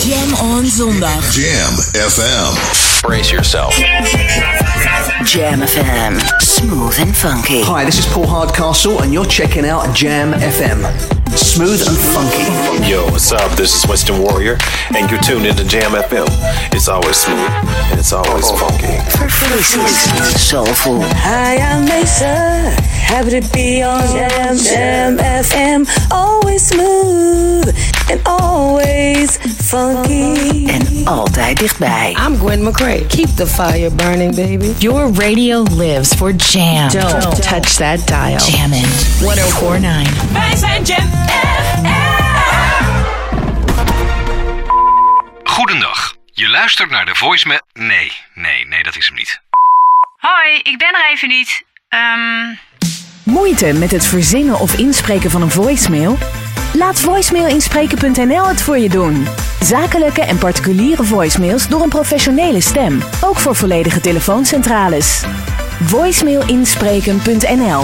Jam on zondag. Jam FM. Brace yourself. Jam FM. Smooth and funky. Hi, this is Paul Hardcastle, and you're checking out Jam FM. Smooth and funky. Yo, what's up? This is Western Warrior, and you're tuned into Jam FM. It's always smooth, and it's always oh. funky. Soulful. Hi, I'm Mesa. Happy to be on Jam Jam FM. Always smooth and always funky. En altijd dichtbij. I'm Gwen McCrae. Keep the fire burning, baby. Your radio lives for jam. Don't touch that dial. Jammin' 1049. Jam Goedendag. Je luistert naar de voicemail. Nee, nee, nee, dat is hem niet. Hoi, ik ben er even niet. Ehm, Moeite met het verzinnen of inspreken van een voicemail? Laat voicemailinspreken.nl het voor je doen. Zakelijke en particuliere voicemails door een professionele stem. Ook voor volledige telefooncentrales. voicemailinspreken.nl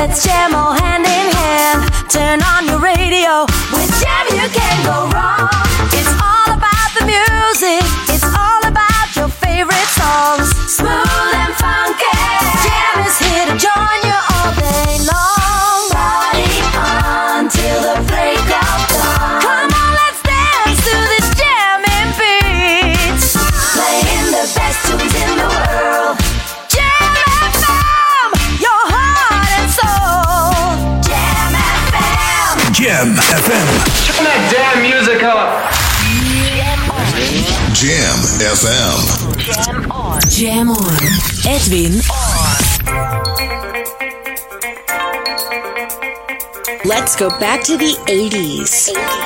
Let's jam all hand in hand. Turn on your radio. With jam, you can't go wrong. It's all about the music. It's all about your favorite songs. Jam FM. Turn that damn music up. Jam FM. Jam on. Jam on. Edwin on. Let's go back to the 80s. 80s.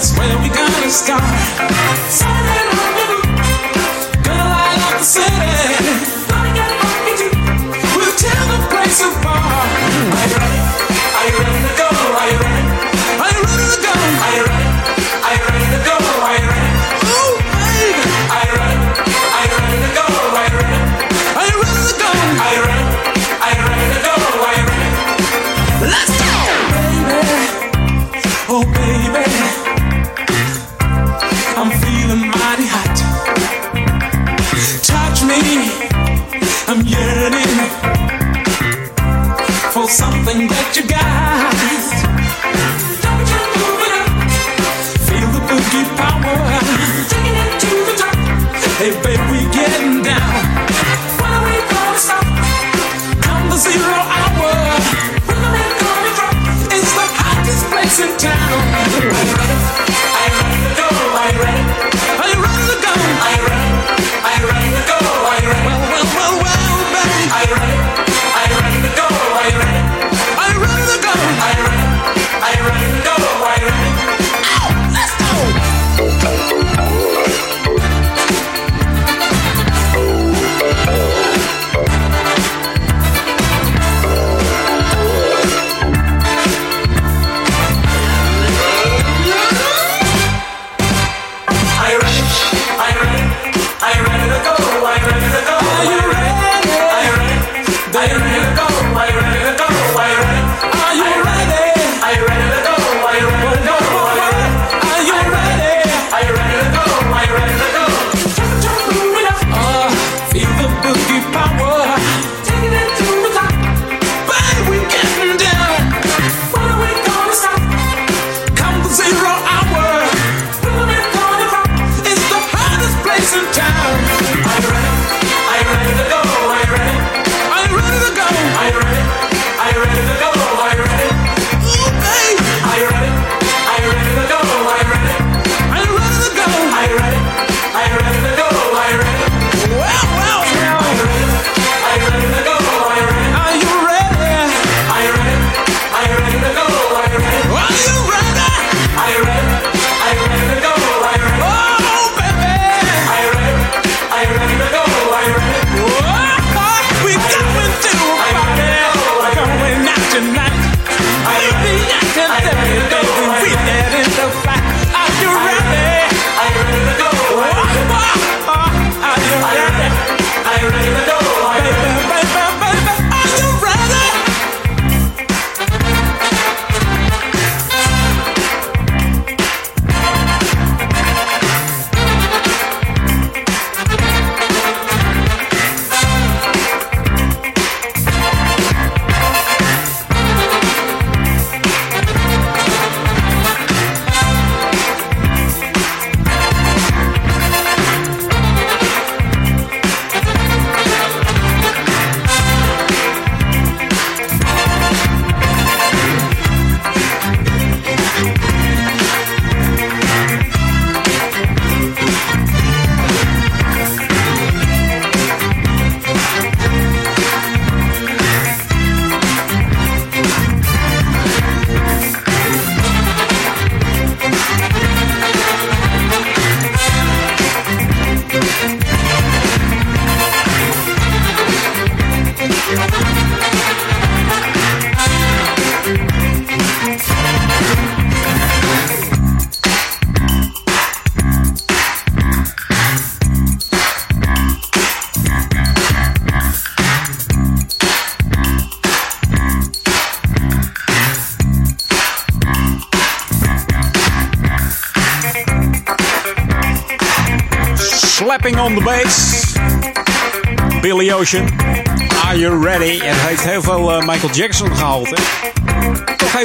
That's where we gonna start.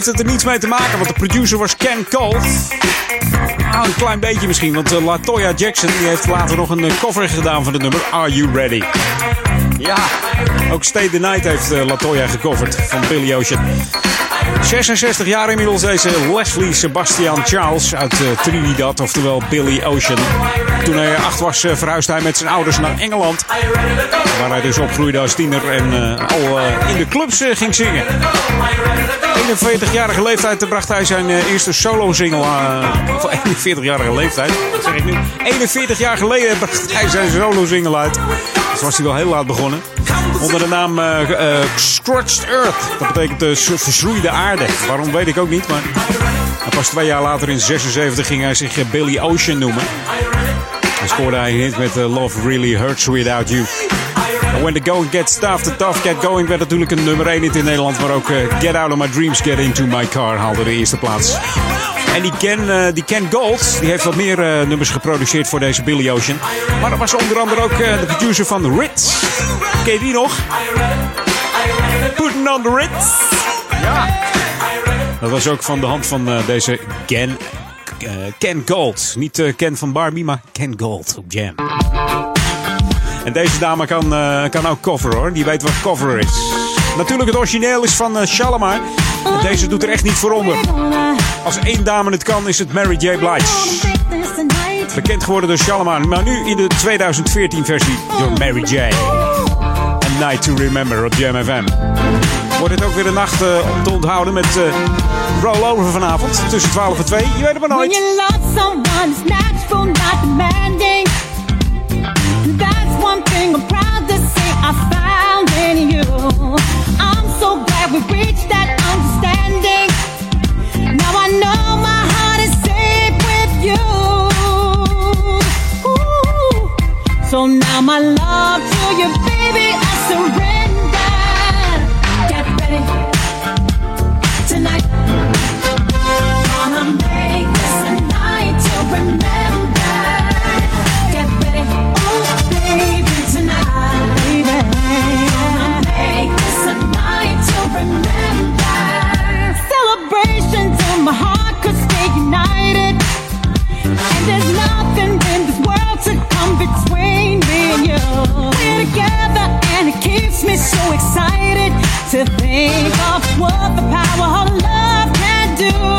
Heeft het er niets mee te maken, want de producer was Ken Cole. Ah, een klein beetje misschien, want uh, Latoya Jackson die heeft later nog een eh, cover gedaan van het nummer Are You Ready? Ja, ook Stay the Night heeft uh, Latoya gecoverd van Billy Ocean. 66 jaar inmiddels deze Leslie Sebastian Charles uit Trinidad, oftewel Billy Ocean. Toen hij acht was, uh, verhuisde hij met zijn ouders naar Engeland. Waar hij dus opgroeide als tiener en uh, al in de clubs ging zingen. 41-jarige leeftijd bracht hij zijn eerste solo-single aan. Of 41-jarige leeftijd, zeg ik nu? 41 jaar geleden bracht hij zijn solo-single uit. Dus was hij wel heel laat begonnen. Onder de naam Scorched Earth. Dat betekent uh, verschroeide aarde. Waarom weet ik ook niet, maar pas twee jaar later in 76 ging hij zich Billy Ocean noemen. En scoorde hij een hit met Love Really Hurts Without You. And when the going gets tough, the tough get going werd natuurlijk een nummer 1 hit in Nederland. Maar ook Get Out of My Dreams, Get Into My Car haalde de eerste plaats. En die Ken, uh, die Ken Gold, die heeft wat meer nummers geproduceerd voor deze Billy Ocean. Maar dat was onder andere ook de producer van The Ritz. Ken je die nog? Putting on the Ritz. Ja. Dat was ook van de hand van deze Ken, Ken Gold. Niet Ken van Barbie, maar Ken Gold op Jam. En deze dame kan, kan ook cover hoor. Die weet wat cover is. Natuurlijk het origineel is van Shalimar. En deze doet er echt niet voor onder. Als één dame het kan, is het Mary J. Blige. Bekend geworden door Shalimar, maar nu in de 2014 versie door Mary J. Night to Remember op Jam FM. Wordt het ook weer een nacht uh, om te onthouden met uh, rollover vanavond tussen 12 en 2. Je weet het maar nooit. When you love someone, it's natural, not demanding. That's one thing I'm proud to say I found in you. I'm so glad we reached that understanding. Now I know my heart is safe with you. So now my love to you, baby, surrender. Keeps me so excited to think of what the power of love can do.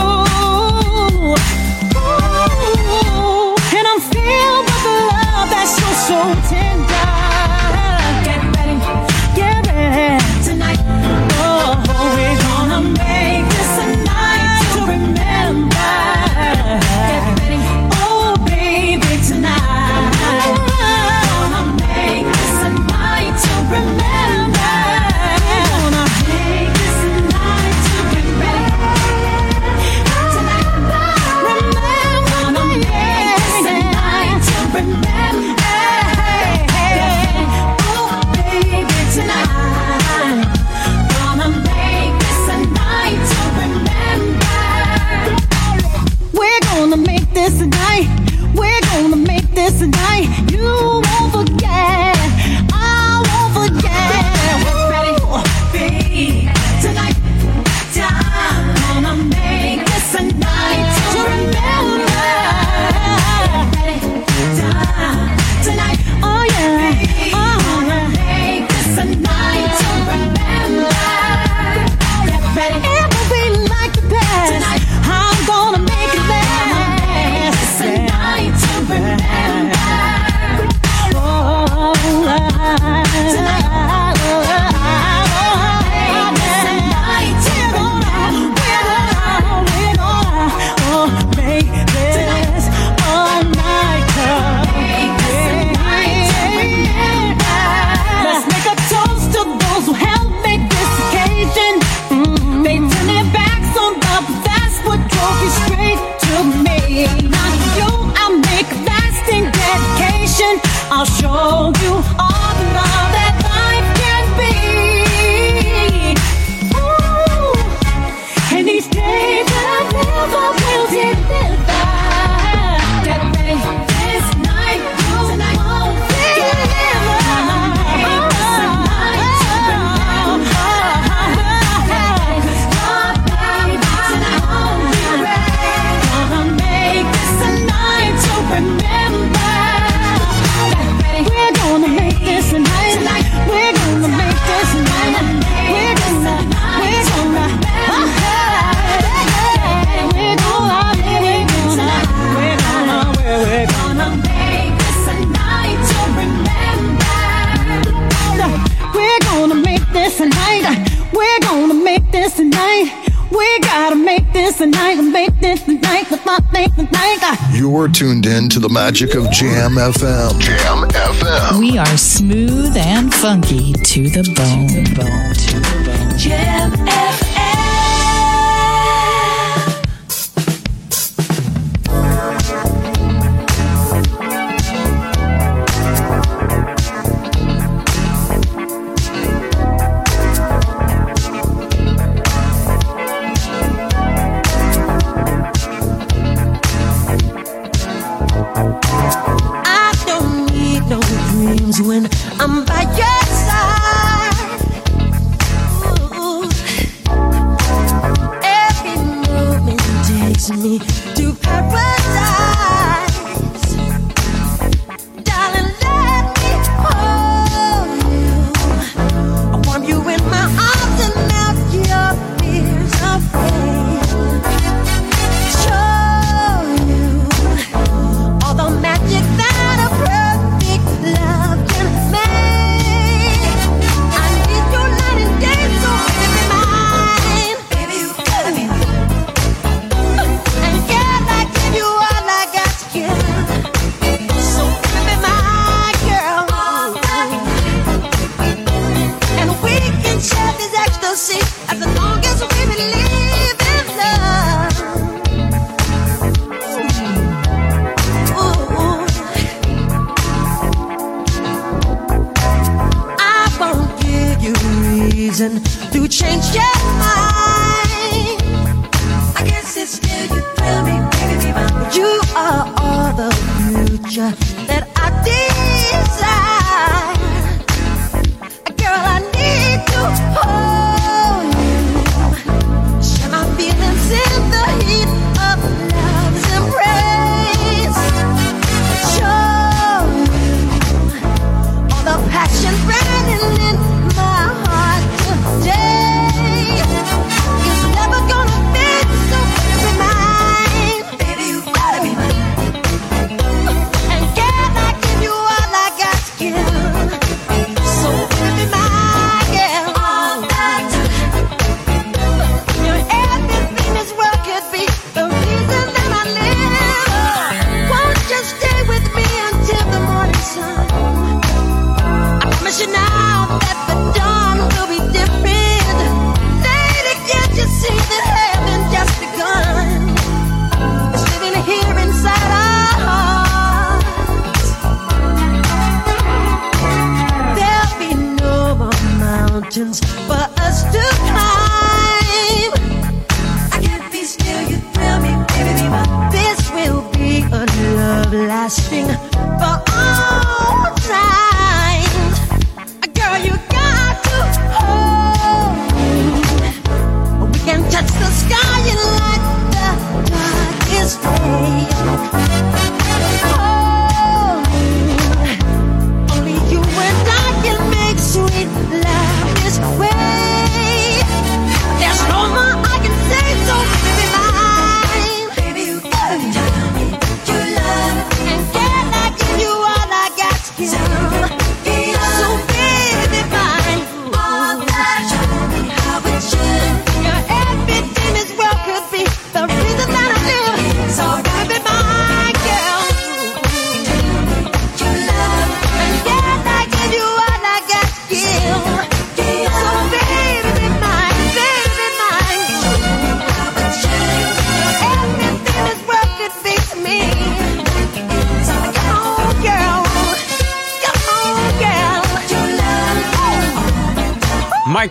magic of Jam FM. Jam FM. We are smooth and funky to the bone. To the bone.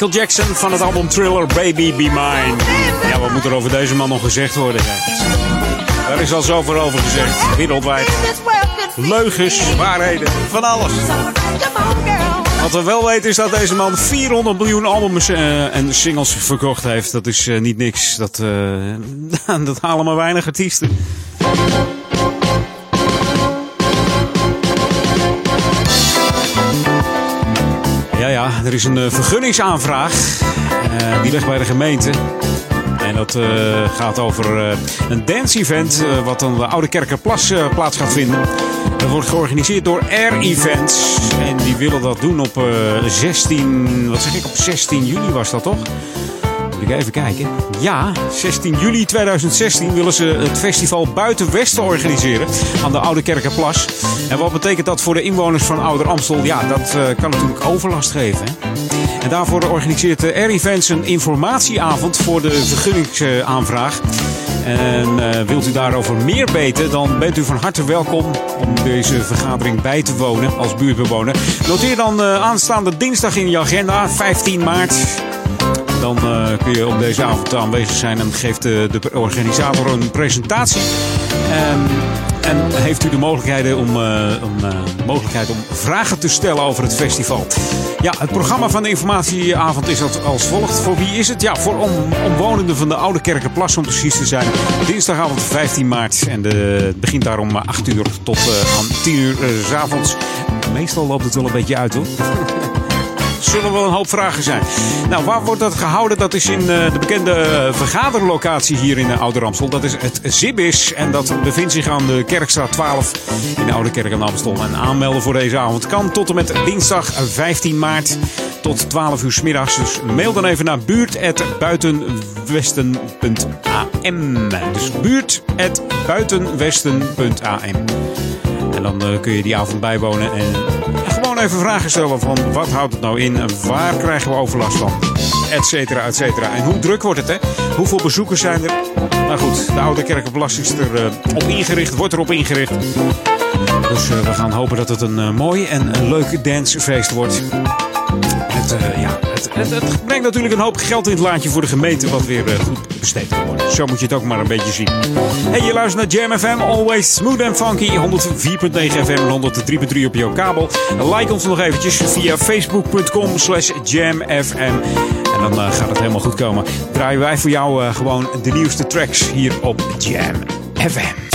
Michael Jackson van het album Thriller Baby Be Mine. Ja, wat moet er over deze man nog gezegd worden? Hè? Daar is al zoveel over gezegd, wereldwijd. Leugens, waarheden, van alles. Wat we wel weten is dat deze man 400 miljoen albums eh, en singles verkocht heeft. Dat is eh, niet niks. Dat, eh, dat halen maar weinig artiesten. er is een eh, vergunningsaanvraag. Eh, die ligt bij de gemeente. En dat eh, gaat over een dance-event. wat dan de Oude Kerkerplas plaats gaat vinden. Dat wordt georganiseerd door Air Events. En die willen dat doen op 16. Wat zeg ik? Op 16 juli was dat toch? Even kijken. Ja, 16 juli 2016 willen ze het festival Buiten Westen organiseren aan de Oude Kerkenplas. En wat betekent dat voor de inwoners van Ouder Amstel? Ja, dat eh, kan natuurlijk overlast geven. En daarvoor organiseert de Air een informatieavond voor de vergunningsaanvraag. En eh, wilt u daarover meer weten, dan bent u van harte welkom om deze vergadering bij te wonen als buurtbewoner. Noteer dan eh, aanstaande dinsdag in je agenda, 15 maart. Dan eh, kun je op deze avond aanwezig zijn en geeft de, organisator een presentatie. Ehm, en heeft u de mogelijkheden om, eh, mogelijkheid om vragen te stellen over het festival. Ja, het programma van de informatieavond is als, volgt. Voor wie is het? Ja, voor om, omwonenden van de Oude Kerkenplas om precies te zijn. Dinsdagavond 15 maart. En het begint daar om 8 uur tot aan 10 uur s avonds. Meestal loopt het wel een beetje uit hoor. zullen wel een hoop vragen zijn. Nou, waar wordt dat gehouden? Dat is in eh, de bekende eh, vergaderlocatie hier in uh, Oude Ramstel. Dat is het Zibis. En dat bevindt zich aan de Kerkstraat 12 in de Oude Kerk in Amstel. En aanmelden voor deze avond kan tot en met dinsdag 15 maart tot 12 uur s middags. Dus mail dan even naar buurt.buitenwesten.am. Dus buurt.buitenwesten.am. En dan eh, kun je die avond bijwonen en even vragen stellen van wat houdt het nou in waar krijgen we overlast van? Etcetera, etcetera. En hoe druk wordt het, hè? Hoeveel bezoekers zijn er? Nou goed, de Oude Kerkenbelasting is er eh, op ingericht, wordt erop ingericht. Dus eh, we gaan hopen dat het een eh, mooi en een leuk dancefeest wordt. Eh, ja, het, het, brengt natuurlijk een hoop geld in het laadje voor de gemeente, wat weer eh, goed besteed kan worden. Zo moet je het ook maar een beetje zien. Hey, je luistert naar Jam FM, always smooth and funky. 104.9 FM en 103.3 op jouw kabel. Like ons nog eventjes via facebook.com slash jamfm. En dan eh, gaat het helemaal goed komen. Draaien wij voor jou eh, gewoon de nieuwste tracks hier op Jam FM.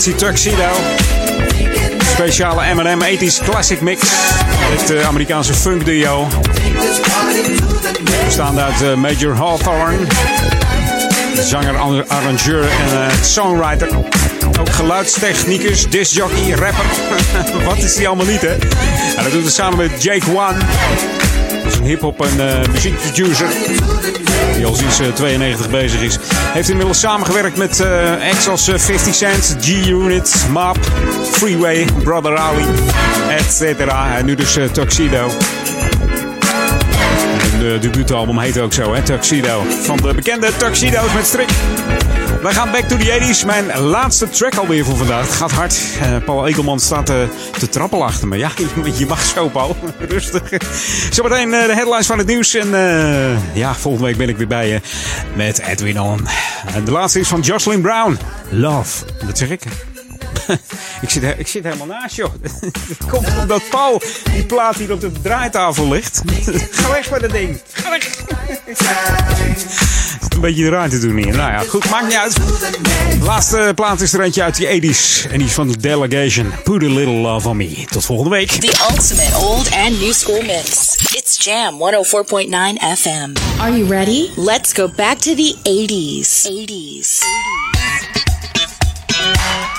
Formatie Tuxedo. Speciale M&M 80s classic mix. Het uh, Amerikaanse funk duo. Bestaande uit uh, Major Hawthorne. Zanger, arrangeur en uh, songwriter. Ook geluidstechnicus, discjockey, rapper. Wat is die allemaal niet, hè? En dat doet het samen met Jake One. Dat is een hip-hop en uh, muziekproducer. Die al sinds uh, 92 bezig is. Heeft inmiddels samengewerkt met uh, acts als 50 Cent, G-Unit, Map, Freeway, Brother Ali, etc. En nu dus Tuxedo. De debuutalbum heet ook zo, hè? Tuxedo. Van de bekende Tuxedo's met strik. Wij gaan back to the 80s. Mijn laatste track alweer voor vandaag. Het gaat hard. Uh, Paul Ekelman staat uh, te trappelen achter me. Ja, je mag zo, Paul. Rustig. Zometeen uh, de headlines van het nieuws. En ja, volgende week ben ik weer bij je met Edwin On. En de laatste is van Jocelyn Brown. Love. Dat zeg ik. ik, zit, ik zit helemaal naast, joh. Het komt omdat Paul die plaat hier op de draaitafel ligt. Ga weg met dat ding. Ga weg. Een beetje raar te doen hier. Nou ja, goed, maakt niet uit. De laatste plaat is er eentje uit die 80s. En die is van de Delegation. Put a little love on me. Tot volgende week. The ultimate old and new school mix. It's Jam 104.9 FM. Are you ready? Let's go back to the 80s. 80s. 80s.